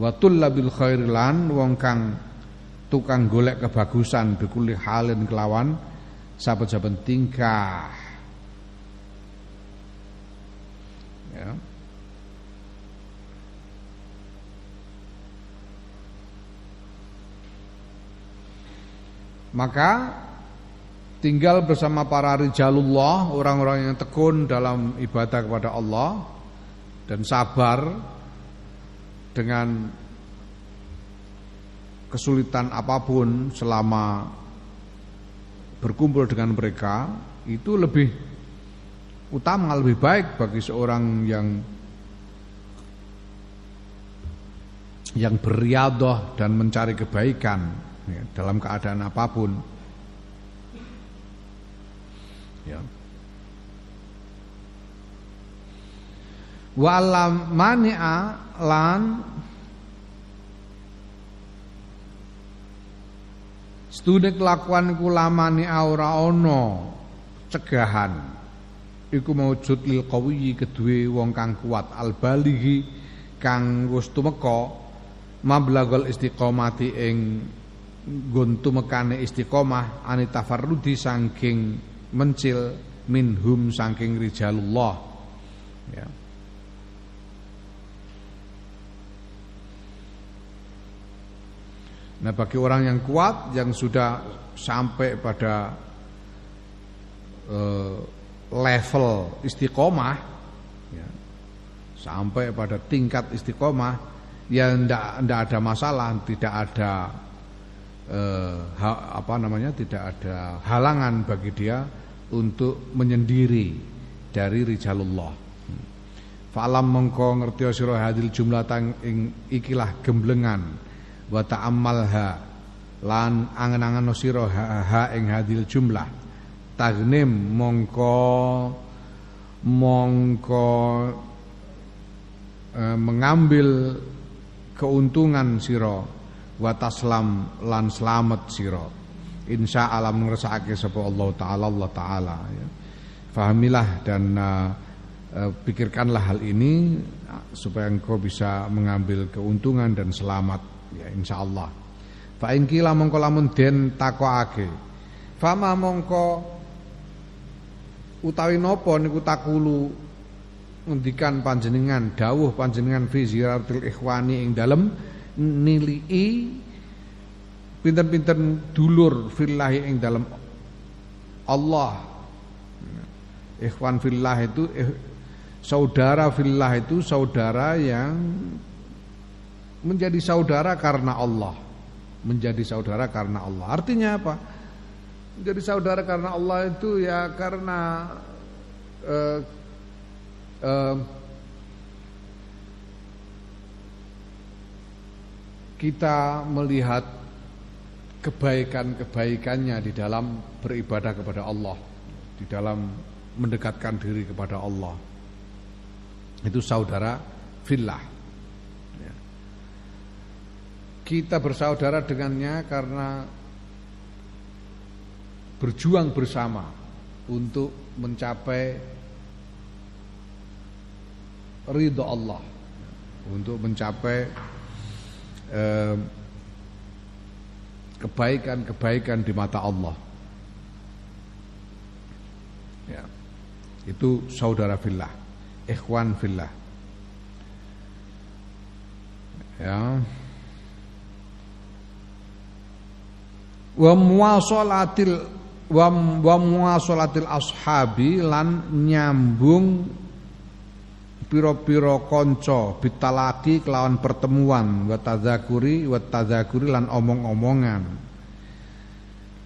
S1: wa tullabil khairi lan wong kang tukang golek kebagusan bikuli halin kelawan saben-saben tingkah. Ya. Maka tinggal bersama para rijalullah orang-orang yang tekun dalam ibadah kepada Allah dan sabar dengan kesulitan apa pun selama berkumpul dengan mereka itu lebih utama lebih baik bagi seorang yang yang beriadoh dan mencari kebaikan ya, dalam keadaan apa pun. Ya walam mani'a lan Studi kelakuan lamane ora ana cegahan. Iku maujud lil qawiyyi kedue wong kang kuat al balighi kang wis tumeka mablagul istiqomati ing nggon tumekane istiqomah ani tafarrudi saking mencil minhum saking rijalullah. Ya Nah bagi orang yang kuat yang sudah sampai pada uh, level istiqomah ya, sampai pada tingkat istiqomah ya ndak ada masalah tidak ada uh, ha, apa namanya tidak ada halangan bagi dia untuk menyendiri dari rijalullah. Falam mengko ngerti sira hadil jumlah tang ing ikilah gemblengan wa ta'ammalha lan angen-angen sira ha ing hadil jumlah. Tagnim mongko mongko eh, mengambil keuntungan sira. Wa taslam lan slamet sira. Insya Allah ngersakake sapa Allah taala Allah taala ya. Fahamilah dan uh, uh, pikirkanlah hal ini supaya engkau bisa mengambil keuntungan dan selamat ya insyaallah. Fa in kila mongko lamun den takokake. Fama mongko utawi napa niku takulu ngendikan panjenengan dawuh panjenengan fi ziyaratil ikhwani ing dalem nilii pinten-pinten dulur fillahi ing dalem Allah. Ikhwan fillah itu eh, saudara fillah itu saudara yang menjadi saudara karena Allah. Menjadi saudara karena Allah. Artinya apa? Menjadi saudara karena Allah itu ya karena uh, uh, kita melihat kebaikan-kebaikannya di dalam beribadah kepada Allah, di dalam mendekatkan diri kepada Allah. Itu saudara fillah. Kita bersaudara dengannya karena berjuang bersama untuk mencapai ridho Allah, untuk mencapai eh, kebaikan-kebaikan di mata Allah. Ya. Itu saudara fillah, ikhwan fillah. Ya. Wa muwasalatil wa, wa muwasalatil ashabi lan nyambung piro-piro konco bitalaki kelawan pertemuan wa tadzakuri wa tadzakuri lan omong-omongan.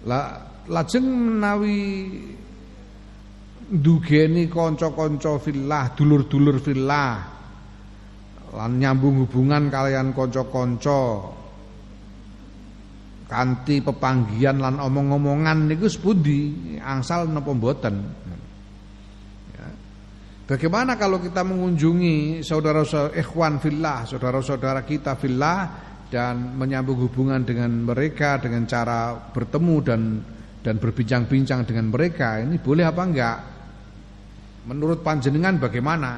S1: La lajeng menawi dugeni konco-konco fillah dulur-dulur fillah lan nyambung hubungan kalian konco-konco kanti pepanggian lan omong-omongan niku sepundi angsal napa mboten ya. Bagaimana kalau kita mengunjungi saudara-saudara ikhwan fillah, saudara-saudara kita fillah dan menyambung hubungan dengan mereka dengan cara bertemu dan dan berbincang-bincang dengan mereka ini boleh apa enggak? Menurut panjenengan bagaimana?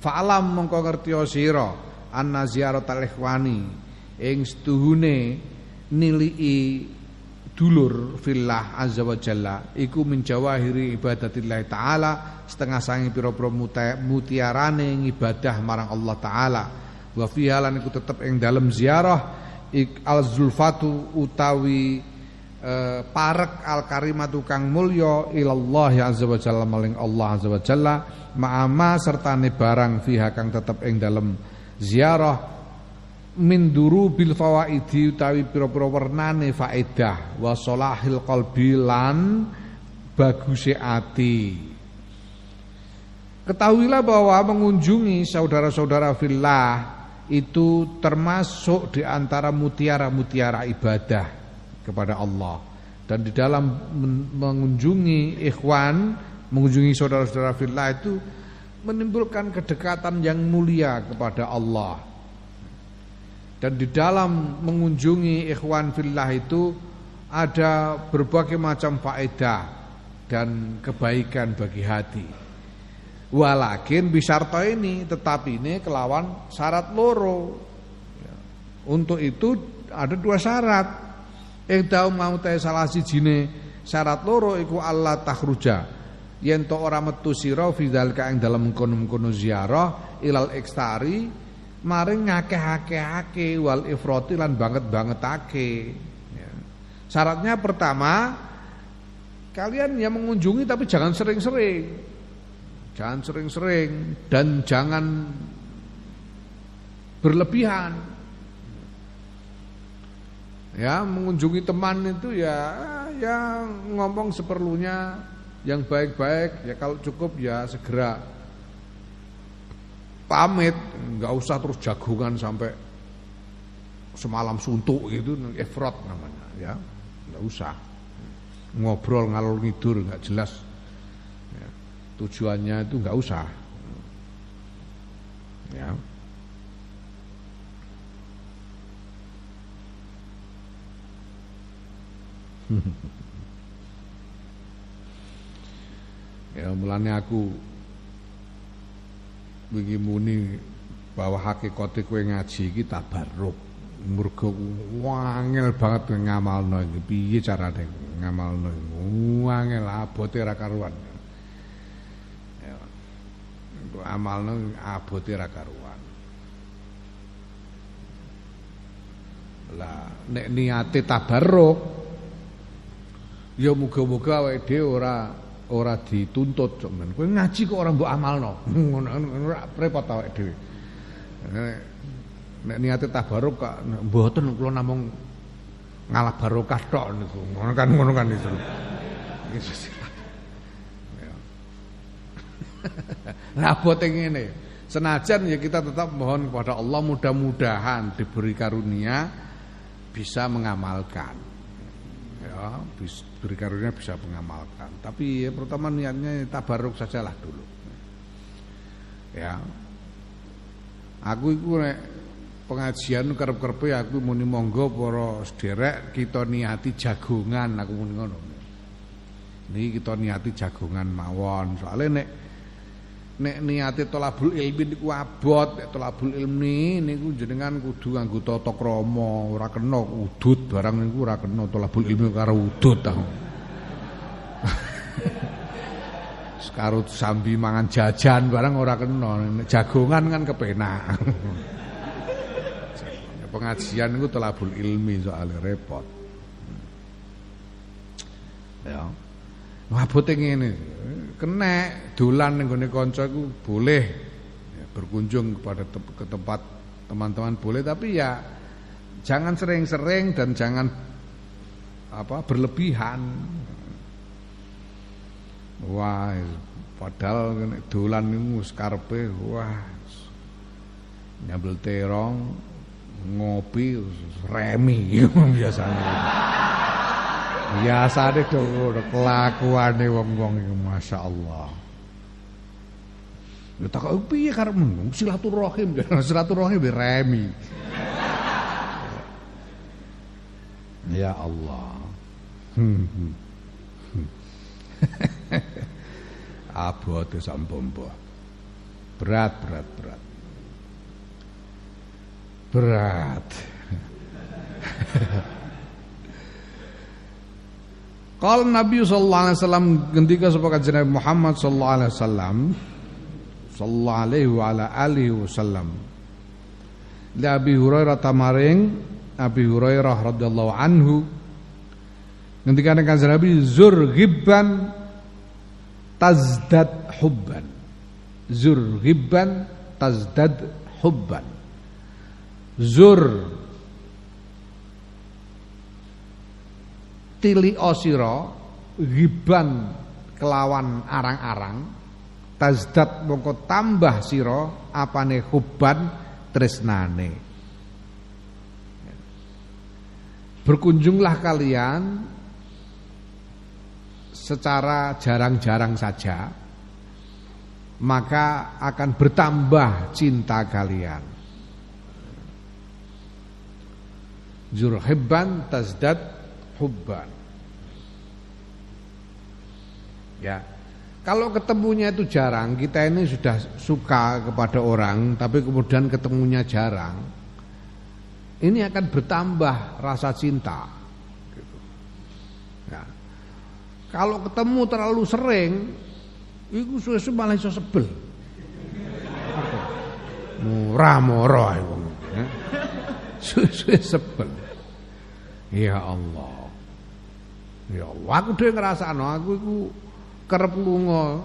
S1: Fa'alam mengko ngerti sira anna ziyaratal ikhwani ing setuhune nilii dulur fillah azza wa jalla iku min jawahiri ibadatillah taala setengah sangi pira-pira mutiarane ibadah marang Allah taala. Wa fiha lan iku tetep ing dalem ziarah al zulfatu utawi e, parek al karimatu kang mulya ilallah azza wa jalla maling Allah azza wa jalla ma'ama sertane barang fiha kang tetep ing dalem ziarah min bil fawaidi utawi pira-pira wernane faedah. Wa salahil qalbi lan baguse ati. Ketahuilah bahwa mengunjungi saudara-saudara fillah itu termasuk di antara mutiara-mutiara ibadah kepada Allah. Dan di dalam mengunjungi ikhwan, mengunjungi saudara-saudara fillah itu menimbulkan kedekatan yang mulia kepada Allah dan di dalam mengunjungi ikhwan fillah itu ada berbagai macam faedah dan kebaikan bagi hati. Walakin bisarto ini tetapi ini kelawan syarat loro. Untuk itu ada dua syarat. Ihdau mau teh salah sijine syarat loro iku Allah takhruja. Yen to ora metu sira fi dzalika ing dalem kono-kono ziarah ilal ekstari maring ngakeh-akehake wal ifrati lan banget-bangetake. Ya. Syaratnya pertama kalian yang mengunjungi tapi jangan sering-sering. Jangan sering-sering dan jangan berlebihan. Ya, mengunjungi teman itu ya ya ngomong seperlunya yang baik-baik ya kalau cukup ya segera pamit, nggak usah terus jagungan sampai semalam suntuk gitu, efrot namanya, ya, nggak usah. Ngobrol ngalor ngidur nggak jelas, ya, tujuannya itu nggak usah, ya. *laughs* ya mulanya aku wingi muni bahwa hakikate kowe ngaji iki tabarruk. Mergo wangel banget ngamalno iki. Piye carane ngamalno? Wangel abote ra karuan. Ya. Amalno abote ra karuan. Lah nek niate tabarruk ya muga-muga awake dhewe ora ora dituntut men. Kowe ngaji kok ora mbok amalno. *laughs* Ngono ora repot awake dhewe. Nek niate tabaruk kok mboten kula namung ngalah barokah tok niku. Ngono kan ngono kan itu. *laughs* Bote ngene. Senajan ya kita tetap mohon kepada Allah mudah-mudahan diberi karunia bisa mengamalkan. Ya, bisa beri karunia bisa mengamalkan. Tapi ya, pertama niatnya tabaruk sajalah dulu. Ya. Aku itu pengajian kerep-kerepe aku muni monggo para sederek kita niati jagongan aku muni ngono. Niki kita niati jagongan mawon. Soalnya nek nek niate tolabul ilmi niku abot, nek tolabul ilmi niku jenengan kudu nganggo tata krama, ora kena udut barang niku ora kena tolabul ilmi karo udut ta. *laughs* Sekarut sambi mangan jajan barang ora kena, jagongan kan kepenak. *laughs* Pengajian niku tolabul ilmi soalnya repot. Ya. Ngabote ngene. Kenek dolan ning gone kanca iku boleh ya, berkunjung kepada te ke tempat teman-teman boleh tapi ya jangan sering-sering dan jangan apa berlebihan. Wah, padahal nek dolan niku karepe wah nyambel terong ngopi remi *laughs* biasanya. Biasane do ngono kelakuane wong-wong iku masyaallah. Ya tak piye karepmu silaturahim *laughs* silaturahim remi. Ya Allah. Hmm. hmm. *laughs* Abote sampombo. Berat, berat, berat. Berat. *laughs* Kalau Nabi sallallahu alaihi wasallam ketika sapa kanjeng Muhammad sallallahu alaihi wasallam sallallahu alaihi wasallam. Li Abi Hurairah tamaring Abi Hurairah radhiyallahu anhu ketika kanjeng Nabi zur ghibban tazdad hubban. Zur ghibban tazdad hubban. Zur tili osiro riban kelawan arang-arang tazdat mongko tambah siro apane huban tresnane. Berkunjunglah kalian secara jarang-jarang saja maka akan bertambah cinta kalian. Zurhibban tazdad hubban. Ya. Kalau ketemunya itu jarang, kita ini sudah suka kepada orang, tapi kemudian ketemunya jarang, ini akan bertambah rasa cinta. Gitu. Ya. Kalau ketemu terlalu sering, itu susu malah iso sebel. Murah wong. Ya. Susu sebel. Ya Allah. Ya Allah, aku dhewe ngrasakno aku iku kerep lunga.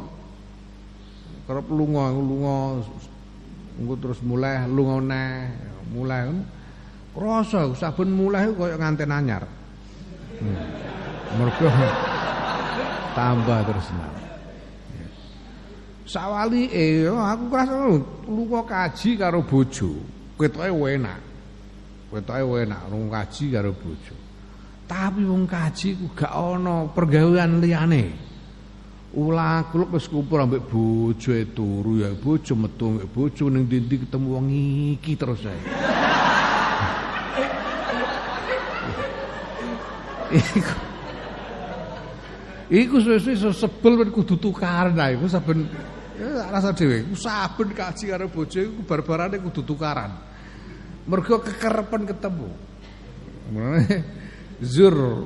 S1: Kerep lunga, lunga engko terus mulai lunga neh, mulai rasa saben mulai koyo nganten anyar. Hmm. Mergo *laughs* tambah terus nah. Sawali eh aku krasa lunga kaji karo bojo. Ketoke enak. Ketoke enak lunga kaji karo bojo. Tapi wong kaji ku gak ana pergawean liyane. Ulah kuluk wis kumpul ambek bojoe turu ya bojo metu ambek bojo ning ndi ketemu wong iki terus ae. Iku Iku suwe-suwe sebel ben kudu tukaran ae iku saben rasa dhewe iku saben kaji karo bojo iku barbarane kudu tukaran. Mergo kekerepen ketemu. Mulane zur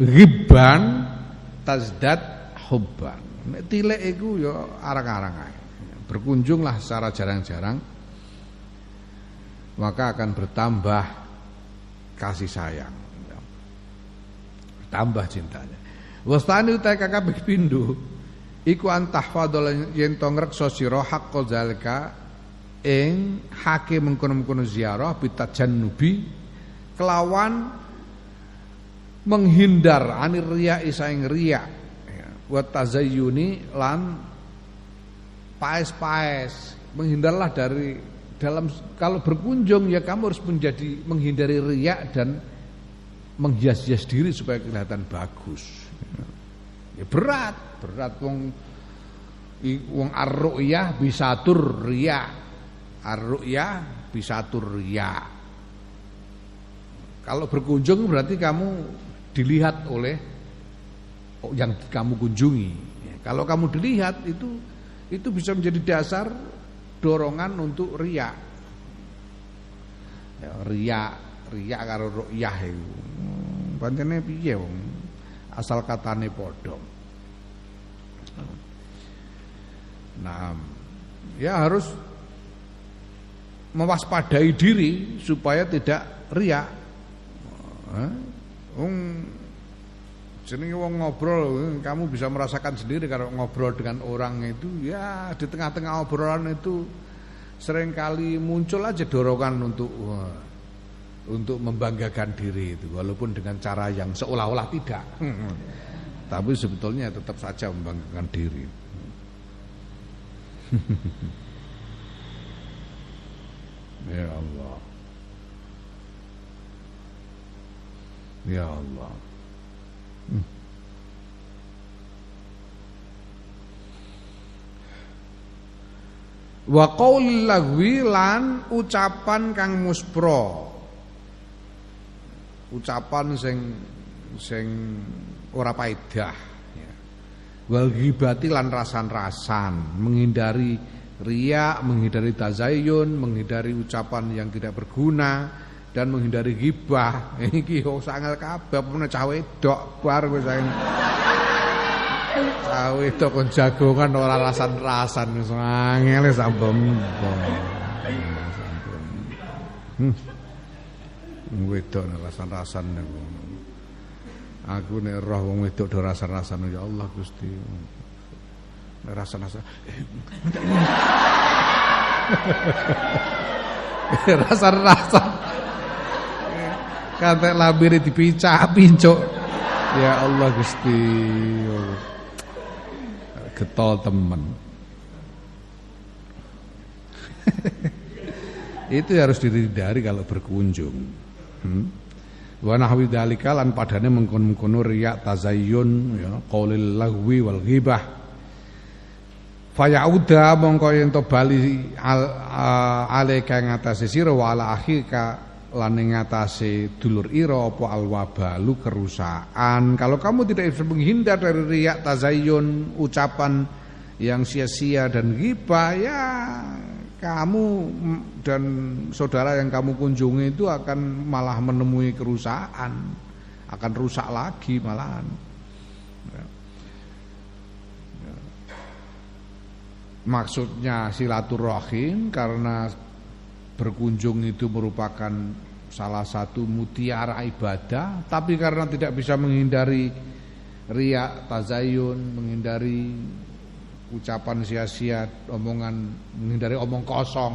S1: riban tazdad hubban. Nek tilek iku ya arang-arang ae. Berkunjunglah secara jarang-jarang maka akan bertambah kasih sayang. Tambah cintanya. Wastani utai kakabeh pindho iku antahfadhal yen to ngrekso sira haqqo zalika ing hake mengkono-mengkono ziarah bitajannubi kelawan menghindar anir riya isaing riya wa tazayyuni lan paes-paes menghindarlah dari dalam kalau berkunjung ya kamu harus menjadi menghindari riak dan menghias-hias diri supaya kelihatan bagus. Ya berat, berat wong wong bisa tur riya. Ar-ru'yah bisa tur riya. Kalau berkunjung berarti kamu dilihat oleh yang kamu kunjungi. Kalau kamu dilihat itu itu bisa menjadi dasar dorongan untuk riak. Ya, riak, riak karo ru'yah itu. Hmm, pancene piye wong? Asal katane padha. Nah, ya harus mewaspadai diri supaya tidak riak. Wong Jenenge wong ngobrol, kamu bisa merasakan sendiri kalau ngobrol dengan orang itu ya di tengah-tengah obrolan itu sering kali muncul aja dorongan untuk untuk membanggakan diri itu walaupun dengan cara yang seolah-olah tidak. *laughs* Tapi sebetulnya tetap saja membanggakan diri. *laughs* ya Allah. Ya Allah. Wa qaulil lagwi lan ucapan kang muspro. Ucapan sing sing ora paedah ya. Wal ghibati lan rasan-rasan, menghindari riak, menghindari tazayun, menghindari ucapan yang tidak berguna dan menghindari ghibah. *laughs* Iki kok sangat kabeh apa cah wedok bar wis Tahu itu kon jagongan ora rasan-rasan wis angel sampun. Hmm. Wedok rasan-rasan niku. Aku nek roh wong wedok do rasan-rasan ya Allah Gusti. Nek rasan-rasan. *laughs* Rasan-rasan. Kate labire dipicak pincuk. Ya Allah Gusti. Getol temen. *laughs* itu harus dihindari kalau berkunjung. Hmm? Wa nahwi dzalika lan padane mengkon-mengkono riya tazayyun ya qaulil lagwi wal ghibah. Fayauda mongko yen to bali al, alaika ngatasi sira wa akhika lan ngatasi dulur ira apa alwabalu kerusakan. Kalau kamu tidak bisa menghindar dari riak tazayyun, ucapan yang sia-sia dan ghibah ya kamu dan saudara yang kamu kunjungi itu akan malah menemui kerusakan, akan rusak lagi malahan. Ya. Ya. Maksudnya silaturahim karena berkunjung itu merupakan salah satu mutiara ibadah, tapi karena tidak bisa menghindari riak, tazayun, menghindari ucapan sia-sia, omongan menghindari omong kosong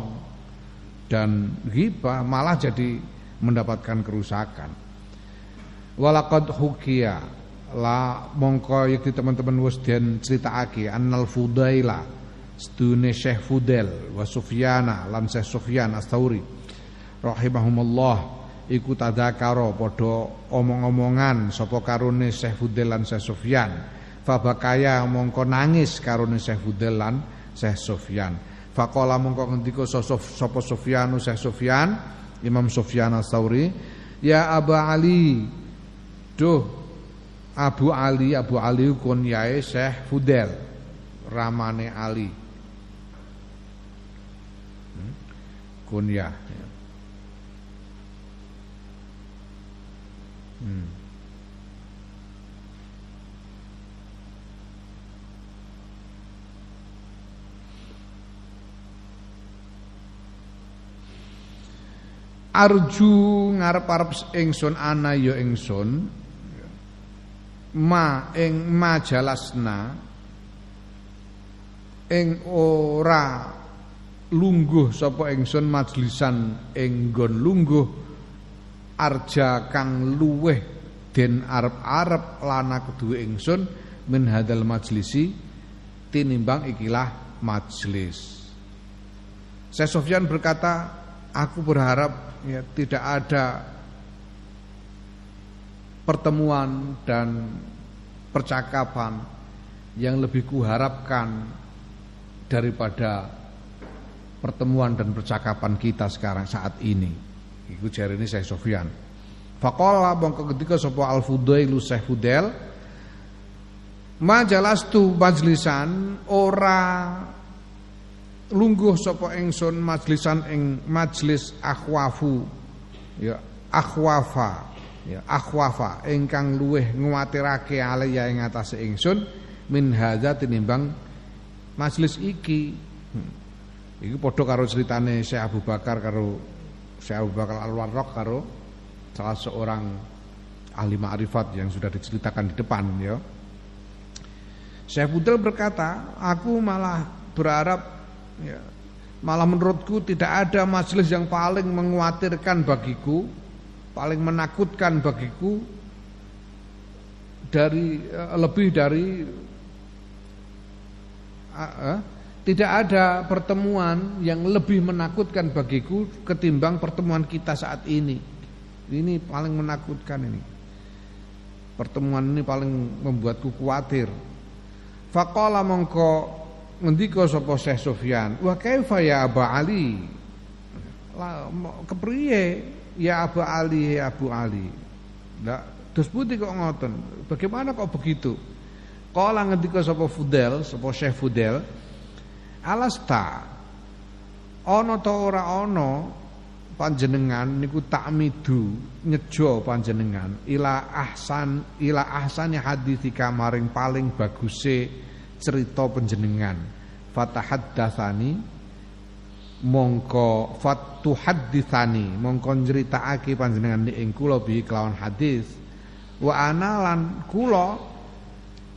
S1: dan ghibah malah jadi mendapatkan kerusakan. Walaqad hukiya la mongko yakti teman-teman wis den critakake annal fudaila stune Syekh Fudel wa Sufyana lan Syekh Sufyan Astauri rahimahumullah iku tadzakara padha omong-omongan sapa karone Syekh Fudel lan Syekh Sufyan Fabakaya mongko nangis karone Syekh Fudel lan Syekh Sufyan. Faqala mongko ngendika sapa Sufyan Syekh Sufyan, Imam Sufyan Ats-Tsauri, "Ya Abu Ali, duh Abu Ali, Abu Ali kunyae Syekh Fudel, ramane Ali." Hmm? Kunyah. Arju ngarep-arep ingsun ana ya ingsun ma ing majalasna ing ora lungguh sapa ingsun majlisan ing nggon lungguh arja kang luweh den arep-arep lana kedue ingsun min hadal majlisi tinimbang ikilah majlis Saya Sofyan berkata aku berharap ya tidak ada pertemuan dan percakapan yang lebih kuharapkan daripada pertemuan dan percakapan kita sekarang saat ini. Iku ini saya Sofyan. Fakola bangka ketika sopo al fudailu Syekh Fudel Majalastu majlisan ora lungguh sapa ingsun majlisan ing majlis akhwafu ya akhwafa ya akhwafa ingkang luweh nguwatirake alaya ing atase ingsun min hadza tinimbang majlis iki hmm. iki padha karo critane Syekh Abu Bakar karo Syekh Abu Bakar Al-Warraq karo salah seorang ahli ma'rifat yang sudah diceritakan di depan ya Syekh Budal berkata aku malah berharap Ya. Malah menurutku tidak ada majelis yang paling menguatirkan bagiku, paling menakutkan bagiku dari uh, lebih dari uh, uh, tidak ada pertemuan yang lebih menakutkan bagiku ketimbang pertemuan kita saat ini. Ini paling menakutkan ini. Pertemuan ini paling membuatku khawatir. Faqala mongko ngendika sapa Syekh Sufyan, "Wa kaifa ya Abu Ali?" La kepriye ya Abu Ali ya Abu Ali? Lah, terus putih kok ngoten? Bagaimana kok begitu? Kala ngendika sapa Fudel, sapa Syekh Fudel, "Alasta. Ana ta ora ana panjenengan niku takmidu nyejo panjenengan. Ila ahsan ila ahsani haditsika maring paling baguse cerita panjenengan. Fatahaddatsani mongko fatuhadditsani mongko nyritakake panjenengan ing kula bi kelawan hadis. Wa ana lan kula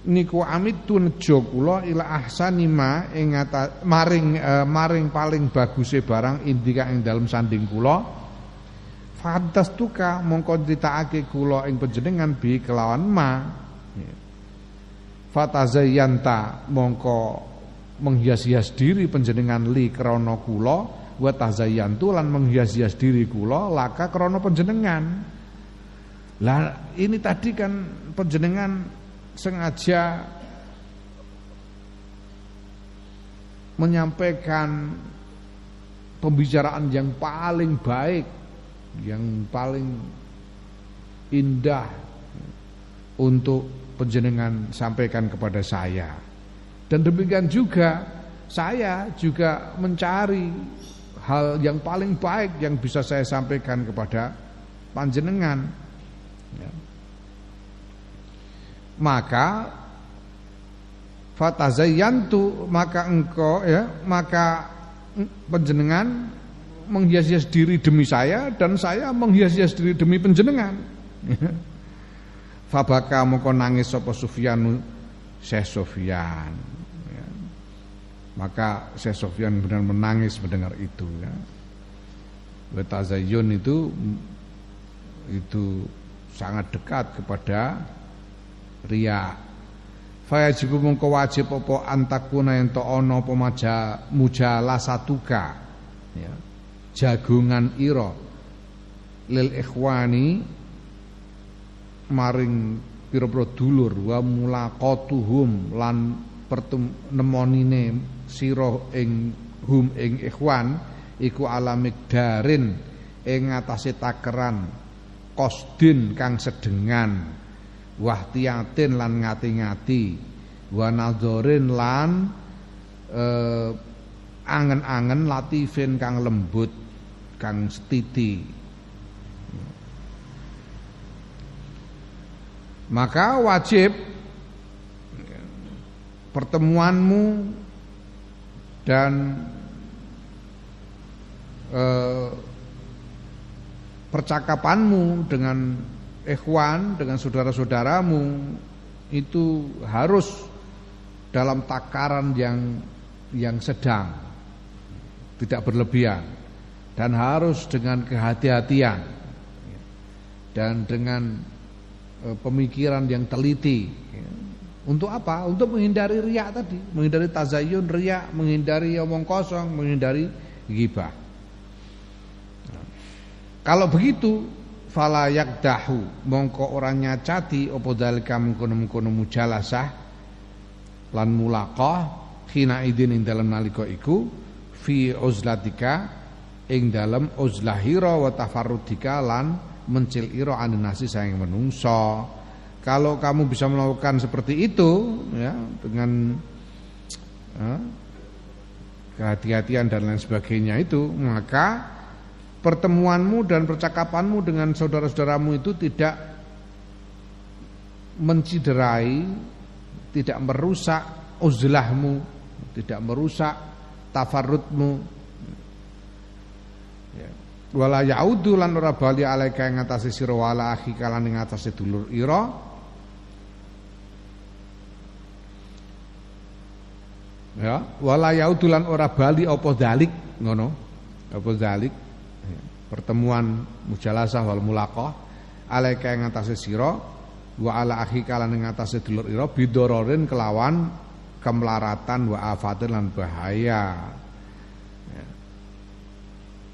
S1: niku amitu nejo kula ila ahsani ma ing maring e, maring paling baguse barang indika ing dalem sanding kula. Fantastuka mongko critakake kula ing panjenengan bi kelawan ma. Fatazayyanta mongko menghias-hias diri penjenengan li krana kula. Wa tazayyantu lan menghias-hias diri kula laka krana penjenengan lah ini tadi kan penjenengan sengaja menyampaikan pembicaraan yang paling baik yang paling indah untuk penjenengan sampaikan kepada saya. Dan demikian juga saya juga mencari hal yang paling baik yang bisa saya sampaikan kepada panjenengan. Ya. Maka fatazayyantu maka engkau ya maka panjenengan menghias-hias diri demi saya dan saya menghias-hias diri demi panjenengan. *laughs* Fabaka moko nangis sapa Sufyan Syekh Sufyan. Ya. Maka Syekh Sufyan benar menangis mendengar itu ya. Wetazayun itu itu sangat dekat kepada ria. Fayajibu mongko wajib apa antakuna ento ana apa maja mujalasatuka ya. Jagungan ira lil ikhwani maring pira-pira dulur wa mulaqatuhum lan pertemonine sira ing hum ing ikhwan iku alamik darin ing ngatasé takeran kosdin kang sedengan wahtiyatin lan ngati-ngati. Wa nadzorin lan eh, angen-angen latifin kang lembut kang setiti. Maka wajib pertemuanmu dan eh, percakapanmu dengan ikhwan dengan saudara-saudaramu itu harus dalam takaran yang yang sedang tidak berlebihan dan harus dengan kehati-hatian dan dengan e, pemikiran yang teliti untuk apa? Untuk menghindari riak tadi, menghindari tazayun, riak, menghindari omong kosong, menghindari gibah. Kalau begitu fala yakdahu. Mongko orang nyacati opo dalika mengkono-mengkono mujalasah lan mulaqah khina idin ing dalam nalika iku fi uzlatika ing dalam uzlahira wa tafarrudika lan mencil ira nasi sayang menungso kalau kamu bisa melakukan seperti itu ya dengan ya, kehati-hatian dan lain sebagainya itu maka pertemuanmu dan percakapanmu dengan saudara-saudaramu itu tidak menciderai, tidak merusak uzlahmu, tidak merusak tafarrutmu. Ya. Wala yaudu lan ora bali alaika ing atase sira wala akhi kalan ing atase dulur ira. Ya, wala yaudu lan ora bali apa dalik ngono. Apa dalik pertemuan mujalasah wal mulaqah alaika ing atase sira wa ala akhi kalan ing atase dulur ira bidororin kelawan kemelaratan wa afatin lan bahaya ya.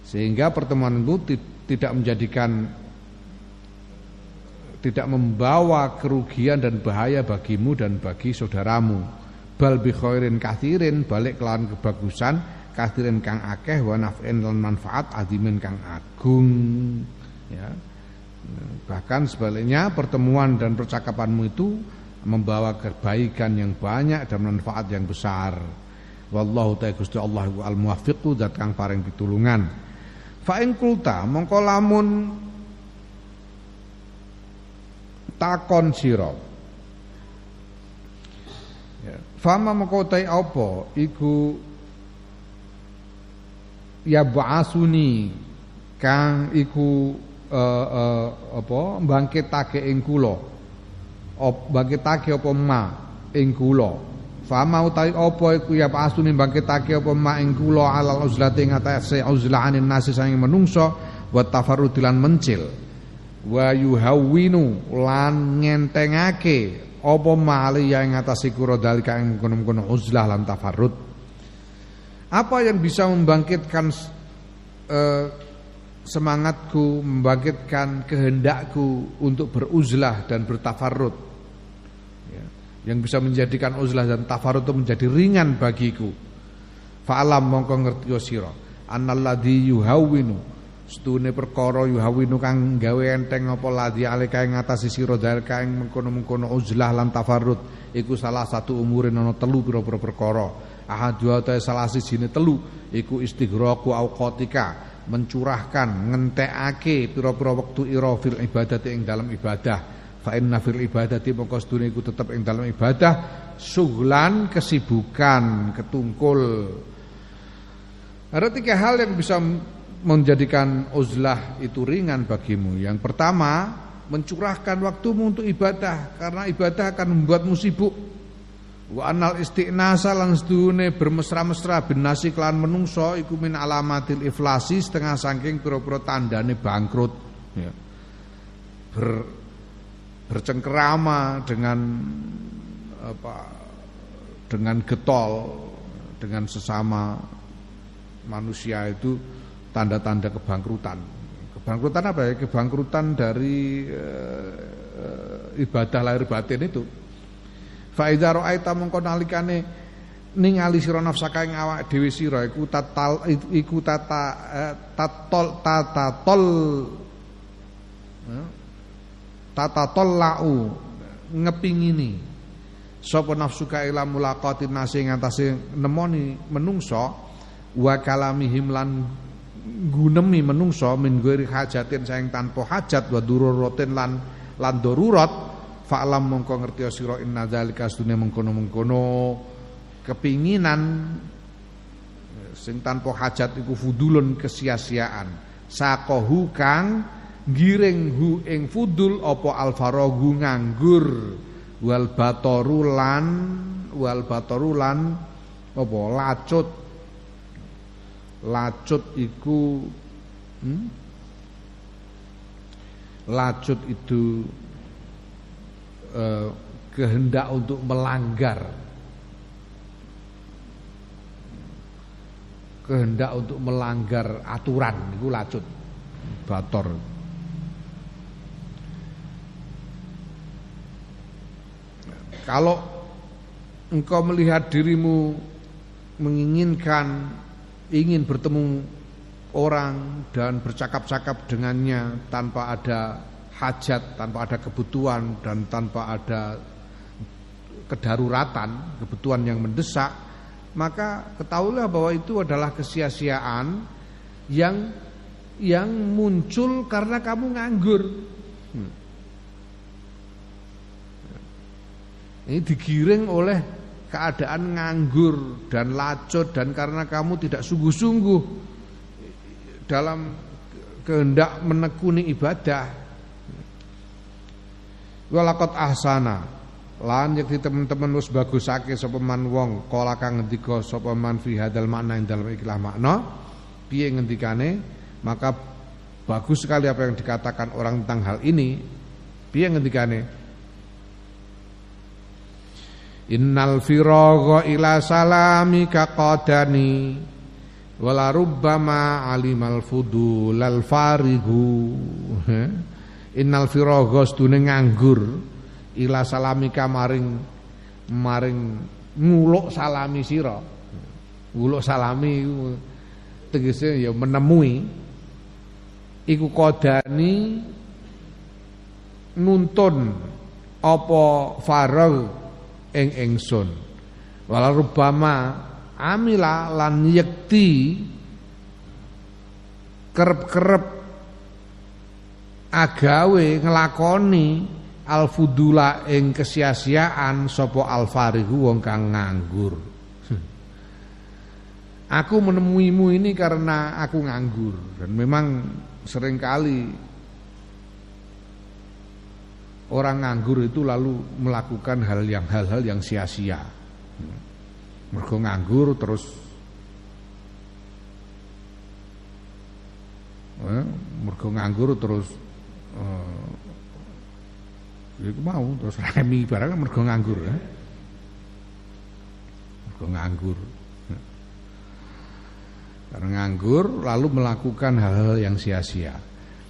S1: sehingga pertemuan itu tidak menjadikan tidak membawa kerugian dan bahaya bagimu dan bagi saudaramu bal bi khairin kathirin balik kelawan kebagusan kathirin kang akeh wa naf'in lan manfaat adimin kang agung ya. Bahkan sebaliknya pertemuan dan percakapanmu itu membawa kebaikan yang banyak dan manfaat yang besar. Wallahu ta'ala Gusti Allah al muwaffiqu zat kang paring pitulungan. Fa ing kulta mongko lamun takon sira. Ya. Fama mongko apa? Iku ya ba'asuni kang iku uh, uh, apa bangkitake ing kula. Bangkitake apa ma ing kula. Fama utawi apa iku ya ba'asuni bangkitake apa ma ing kula alal uzlati ngatasé uzlahanin nasi sange menungso wa tafarrudilan mencil. Wa yuhawwinu lan ngentengake apa ma aliya ing atase kura dalika ing kono-kono uzlah lan tafarrud apa yang bisa membangkitkan eh, semangatku, membangkitkan kehendakku untuk beruzlah dan bertafarut? Ya, yang bisa menjadikan uzlah dan tafarut itu menjadi ringan bagiku. Fa'alam mongko ngerti sira annalladzi yuhawwinu Stune perkara yuhawinu kang gawe enteng apa ladhi alika ing ngatasi sira dalika ing mengkono-mengkono uzlah lan tafarrud iku salah satu umurin ana telu pira-pira perkara ahadu ta salah sijine telu iku istighraqu auqatika mencurahkan ngentekake pira-pira wektu ira fil ibadati ing dalam ibadah fa inna fil ibadati mongko sedune iku tetep ing dalam ibadah suglan kesibukan ketungkul ada tiga hal yang bisa menjadikan uzlah itu ringan bagimu. Yang pertama, mencurahkan waktumu untuk ibadah karena ibadah akan membuatmu sibuk. Wa anal istiqnasa lan sedune bermesra-mesra bin nasi kelan menungso iku min alamatil iflasi setengah saking pira-pira tandane bangkrut ya. Ber, bercengkerama dengan apa dengan getol dengan sesama manusia itu tanda-tanda kebangkrutan. Kebangkrutan apa ya? Kebangkrutan dari e, ibadah lahir batin itu. Fa idza ra'aita mongko nalikane ningali sira nafsaka ing awak dhewe sira iku tatal iku tata eh, tatol tata tol tata lau ngepingini. Sapa nafsuka ila mulaqatin nasi ngantase nemoni menungso wa kalamihim lan gunemi menungso min ghairi hajatin sayang tanpa hajat wa dururatin lan lan darurat fa'lam mongko ngerti sira inna zalika sedune mengkono-mengkono. Kepinginan sing tanpa hajat iku fudulun kesia-siaan. Sakohu kang giring hu ing fudul apa alfarogu nganggur. Wal batorulan wal batorulan apa lacut. Lacut iku hmm? lacut itu eh, kehendak untuk melanggar. Kehendak untuk melanggar aturan itu lacut bator. Kalau engkau melihat dirimu menginginkan ingin bertemu orang dan bercakap-cakap dengannya tanpa ada hajat, tanpa ada kebutuhan dan tanpa ada kedaruratan, kebutuhan yang mendesak, maka ketahuilah bahwa itu adalah kesia-siaan yang yang muncul karena kamu nganggur. Hmm. Ini digiring oleh keadaan nganggur dan lacut dan karena kamu tidak sungguh-sungguh dalam kehendak menekuni ibadah walakot ahsana. Lan yakti teman-teman wis bagusake sapa man wong kala kang ngendika sapa man fi hadal makna ing dalem ikilah makna piye ngendikane? Maka bagus sekali apa yang dikatakan orang tentang hal ini. Piye ngendikane? Innal firagha ila salamika qadani wala rubbama alimal fudulal farigu *laughs* Innal firagha stune nganggur ila salamika maring maring nguluk salami sira. Nguluk salami tegese ya menemui. Iku qadani nuntun apa faragh ing ingsun wala rubama amila lan yekti kerep-kerep agawe ngelakoni alfudula ing kesia-siaan sapa alfarihu wong kang nganggur. Aku menemuimu ini karena aku nganggur dan memang sering kali orang nganggur itu lalu melakukan hal yang hal-hal yang sia-sia. Mergo nganggur terus eh, mergo nganggur terus eh, itu mau terus remi barang mergo nganggur ya. Mergo nganggur. Karena nganggur lalu melakukan hal-hal yang sia-sia.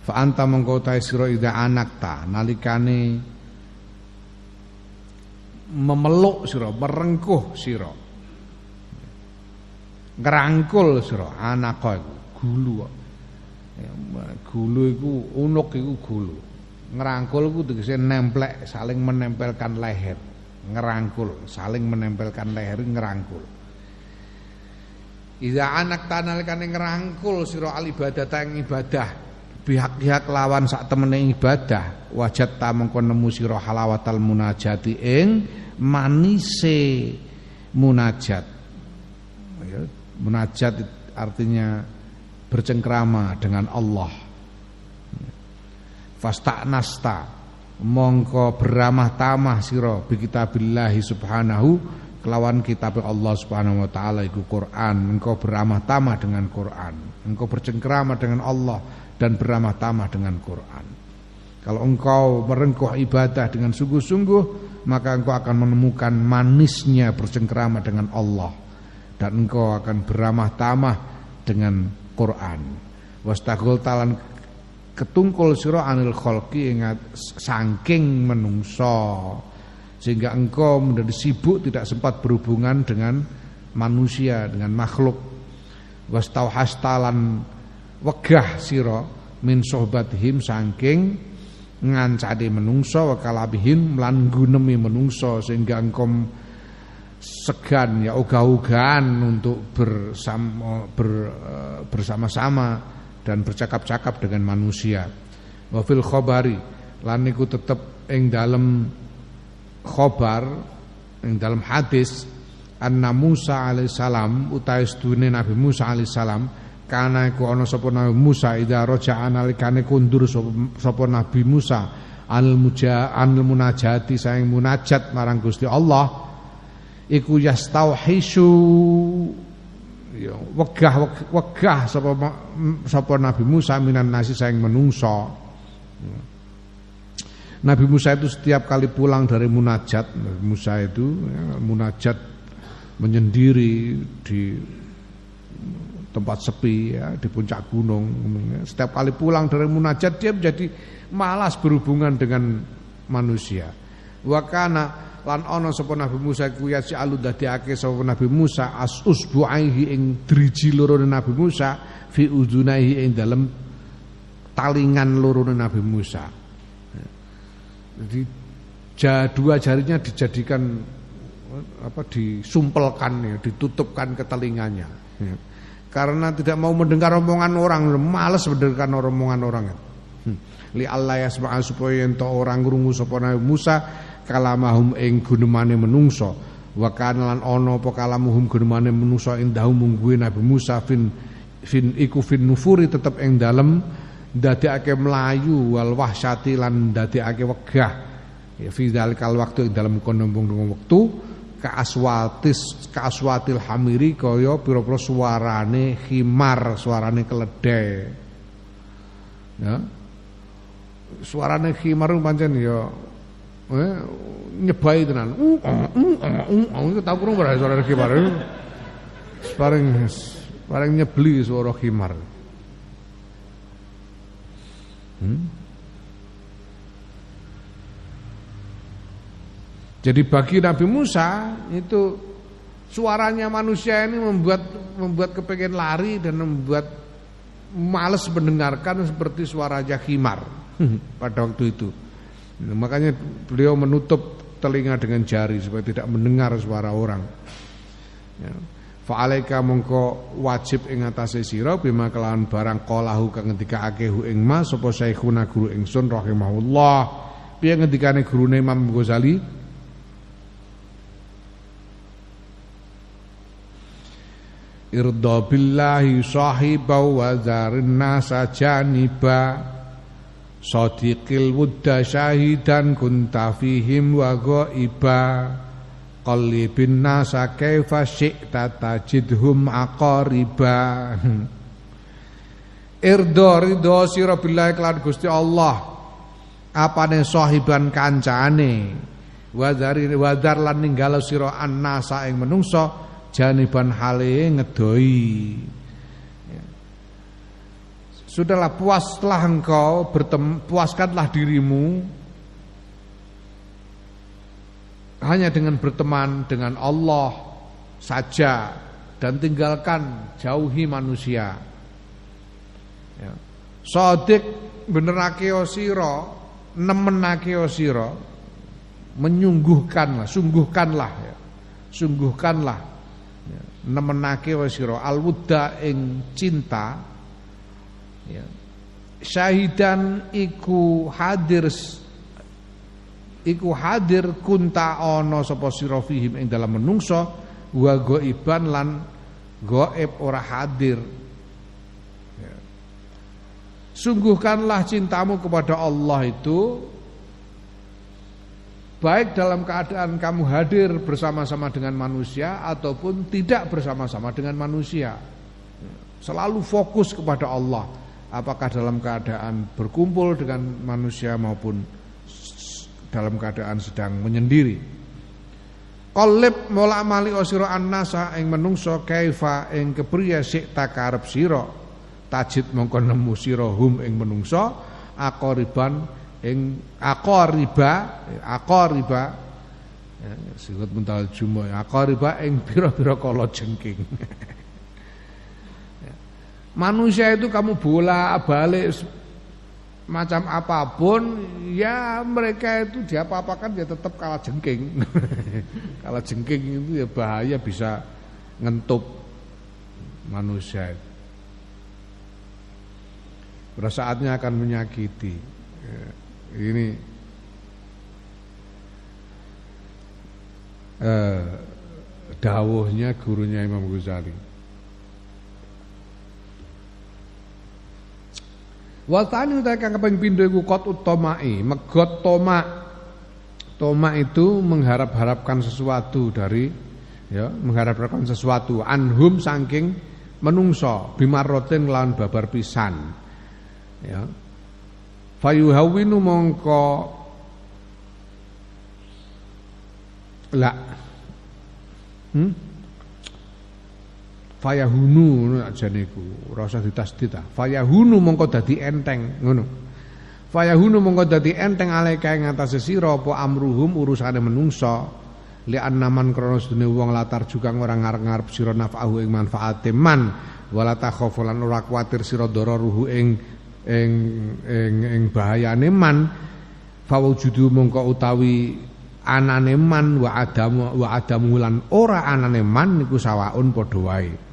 S1: Fa anta mengko sira ida anak ta nalikane memeluk sira, merengkuh sira. Ngerangkul sira anak gulu. Ya, gulu iku unuk iku gulu. Ngerangkul iku tegese nemplek, saling menempelkan leher. Ngerangkul, saling menempelkan leher ngerangkul. Iza anak tanalkane ngerangkul sira al ibadah ibadah pihak-pihak lawan sak temene ibadah wajat ta mengko nemu halawatal munajati ing manise munajat ya, munajat artinya bercengkrama dengan Allah. Nasta mongko beramah tamah sira bi kitabillahi subhanahu kelawan kitab Allah Subhanahu wa taala iku Quran. Engkau beramah tamah dengan Quran. Engkau bercengkrama dengan Allah dan beramah tamah dengan Quran. Kalau engkau merengkuh ibadah dengan sungguh-sungguh maka engkau akan menemukan manisnya bercengkrama dengan Allah. Dan engkau akan beramah tamah dengan Quran. Wastagul talan ketungkul sira anil khalqi ingat saking menungso sehingga engkau menjadi sibuk tidak sempat berhubungan dengan manusia dengan makhluk. Wastauhastalan wegah sira min sohbatihim saking ngancade menungso wa kalabihim lan gunemi menungso sehingga engkau segan ya ogah-ogahan untuk bersama ber, eh, bersama-sama dan bercakap-cakap dengan manusia. Wa fil khabari lan niku tetep ing dalem khobar yang dalam hadis anna Musa alaihissalam utai sedune Nabi Musa alaihissalam karena iku ana sapa Nabi Musa ida roja analikane kundur sapa Nabi Musa al muja anil munajati saing munajat marang Gusti Allah iku yastauhisu ya wegah wegah sapa sapa Nabi Musa minan nasi saing menungso Nabi Musa itu setiap kali pulang dari munajat Nabi Musa itu ya, munajat menyendiri di tempat sepi ya, di puncak gunung. Setiap kali pulang dari munajat dia menjadi malas berhubungan dengan manusia. Wakana lan ana sapa Nabi Musa ku ya si alu dadekake sapa Nabi Musa as usbuaihi ing driji loro Nabi Musa fi udunaihi ing dalem talingan loro Nabi Musa jadi dua jarinya dijadikan apa disumpelkan ya, ditutupkan ke telinganya. Ya. Karena tidak mau mendengar omongan orang, malas mendengar omongan orang. Hmm. Li Allah ya supaya orang krungu sapa Musa kalamahum ing gunemane menungso. Wa kana lan ana apa kalamuhum gunemane menungso indahum mungguwe Nabi Musa fin fin iku fin nufuri tetep ing dalem ndadekake melayu wal wahsyati lan ndadekake wegah. Ya fi dalikal waktu dalam kono-kono wektu kaaswatis kaaswatil hamiri kaya pira-pira suarane khimar suarane keledai. Ya. Suarane khimar pancen ya eh, nyebai tenan uh, uh, uh, uh, uh, tahu kurang berapa suara khimar paling paling nyebli suara khimar Hmm? Jadi bagi Nabi Musa itu suaranya manusia ini membuat membuat kepengen lari dan membuat males mendengarkan seperti suara jahimar pada waktu itu. Makanya beliau menutup telinga dengan jari supaya tidak mendengar suara orang. Ya. Fa'alaika mongko wajib ing atase sira bima kelawan barang qalahu kang ngendikake hu ing ma sapa syekhuna guru ingsun rahimahullah. Piye ngendikane gurune Imam Ghazali? Irda billahi sahiba wa zarin Sadiqil wudda syahidan kunta fihim wa ghaiba. Qalibin nasa kaifa syi'ta tajidhum aqariba. Irdo ridho sira billahi kelan Gusti Allah. Apane sahiban kancane? Wadari wadar lan ninggalo sira annasa ing menungso janiban hale ngedoi Sudahlah puaslah engkau bertem, puaskanlah dirimu hanya dengan berteman dengan Allah saja dan tinggalkan jauhi manusia. Ya. Sodik benerake sira, nemenake sira, menyungguhkanlah, sungguhkanlah ya. Sungguhkanlah ya. nemenake sira alwuda ing cinta ya. Syahidan iku hadir iku hadir kunta ana sapa sira fihim ing dalam menungso wa ghaiban lan gaib ora hadir ya. Sungguhkanlah cintamu kepada Allah itu Baik dalam keadaan kamu hadir bersama-sama dengan manusia Ataupun tidak bersama-sama dengan manusia Selalu fokus kepada Allah Apakah dalam keadaan berkumpul dengan manusia maupun dalam keadaan sedang menyendiri. Qalib mola mali osiro annasa ing menungso kaifa ing kepriye sik takarep sira. Tajid mongko nemu sira hum ing menungso akoriban ing aqariba aqariba. Ya, sikut mental jumo aqariba ing pira-pira kala jengking. ya. *laughs* manusia itu kamu bola balik macam apa pun ya mereka itu diapa-apakan ya tetap kalah jengking. *laughs* Kalah jengking itu ya bahaya bisa ngentup manusia pada saatnya akan menyakiti. Ya ini eh, dawuhnya gurunya Imam Ghazali. Watani utai kang kaping pindho iku kot utomai, megot toma. Toma itu mengharap-harapkan sesuatu dari ya, mengharap-harapkan sesuatu anhum saking menungso bimarotin lawan babar pisan. Ya, fayuhawinu mongko la hmm? Fayahunu aja niku rasa ditasdid fayahunu mongko dadi enteng ngono. Fayahunu mongko dadi enteng alaika ing atase sira apa amruhum urusane menungso li annaman krana sedene wong latar juga ora ngarep-ngarep sira nafahu ing manfaate man. Wala takhafulan ora kuwatir sira ruhu ing ing ing ing bahayane man. Fawujudu mongko utawi anane man wa adamu wa adamu lan ora anane man niku sawaun padha wae.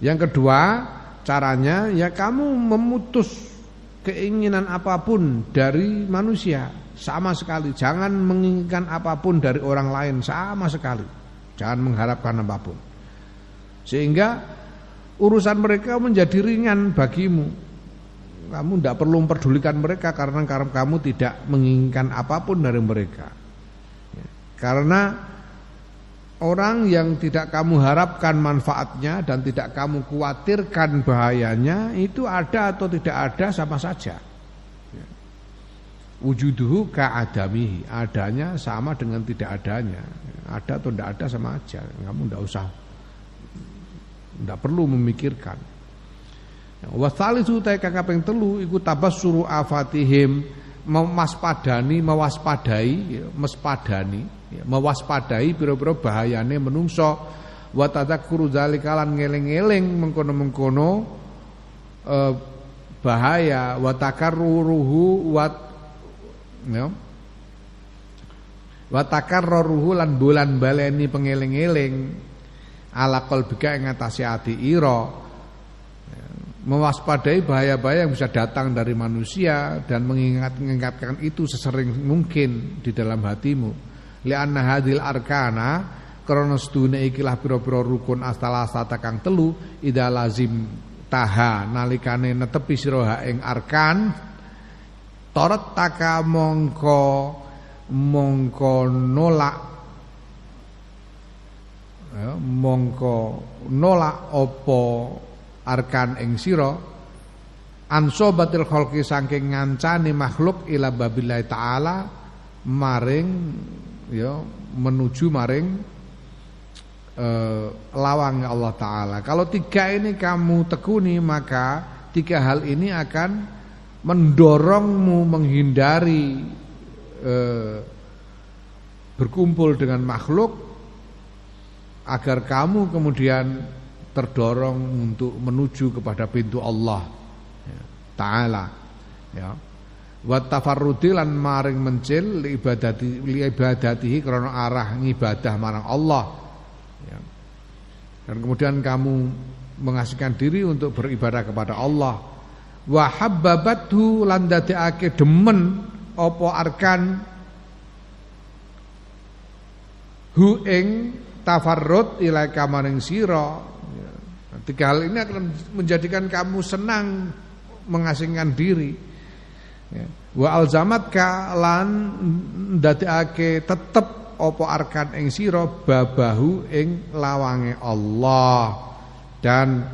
S1: Yang kedua, caranya ya kamu memutus keinginan apa pun dari manusia sama sekali. Jangan menginginkan apa pun dari orang lain sama sekali. Jangan mengharapkan apa pun. Sehingga urusan mereka menjadi ringan bagimu kamu tidak perlu memperdulikan mereka karena kamu tidak menginginkan apa pun dari mereka. Ya. Karena orang yang tidak kamu harapkan manfaatnya dan tidak kamu khawatirkan bahayanya itu ada atau tidak ada sama saja. Ya. Wujuduhu ka'adamihi Adanya sama dengan tidak adanya Ada atau tidak ada sama aja Kamu tidak usah Tidak perlu memikirkan Wa tsalitsu ta kang kaping telu iku tabassuru afatihim memaspadani mewaspadai ya, mespadani mewaspadai pira-pira bahayane menungso. Wa tadzakkuru zalika lan ngeling-eling mengkono-mengkono eh, bahaya. Wa takarruruhu wa ya. Wa takarruruhu lan bulan baleni pengeling-eling ala qalbika ing ngatasi ati ira. Mewaspadai bahaya-bahaya yang bisa datang dari manusia dan mengingat-ingatkan itu sesering mungkin di dalam hatimu. Lianna hadil arkana krana sedune ikilah pira-pira rukun astalasa kang telu ida lazim taha nalikane netepi sira ing arkan. Torot taka mongko mongko nolak ya, mongko nolak opo arkan ing sira. Ansobatil khalqi saking ngancani makhluk ila babillahi taala maring ya menuju maring eh, lawang Allah taala. Kalau tiga ini kamu tekuni maka tiga hal ini akan mendorongmu menghindari eh, berkumpul dengan makhluk agar kamu kemudian terdorong untuk menuju kepada pintu Allah. Ya. taala ya wa tafarrudi lan maring mencil li ibadati li ibadatihi krana arah ngibadah marang Allah ya. dan kemudian kamu mengasihkan diri untuk beribadah kepada Allah wa habbabathu lan dadekake demen apa arkan hu ing tafarrud ila kamaring sira ya. tiga hal ini akan menjadikan kamu senang mengasingkan diri. Wa alzamatka lan ndadekake tetep apa arkan ing sira babahu ing lawange Allah dan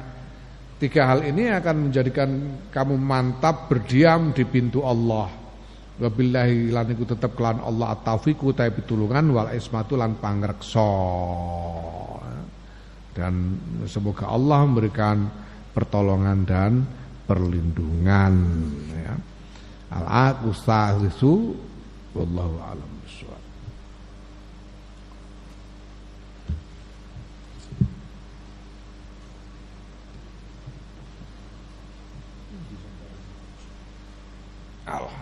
S1: tiga hal ini akan menjadikan kamu mantap berdiam di pintu Allah Wabillahi lan iku tetep kelan Allah at-taufiqu ta pitulungan wal ismatu lan pangreksa. Dan semoga Allah memberikan pertolongan dan perlindungan ya. العاق والثالث والله أعلم بالصواب. الله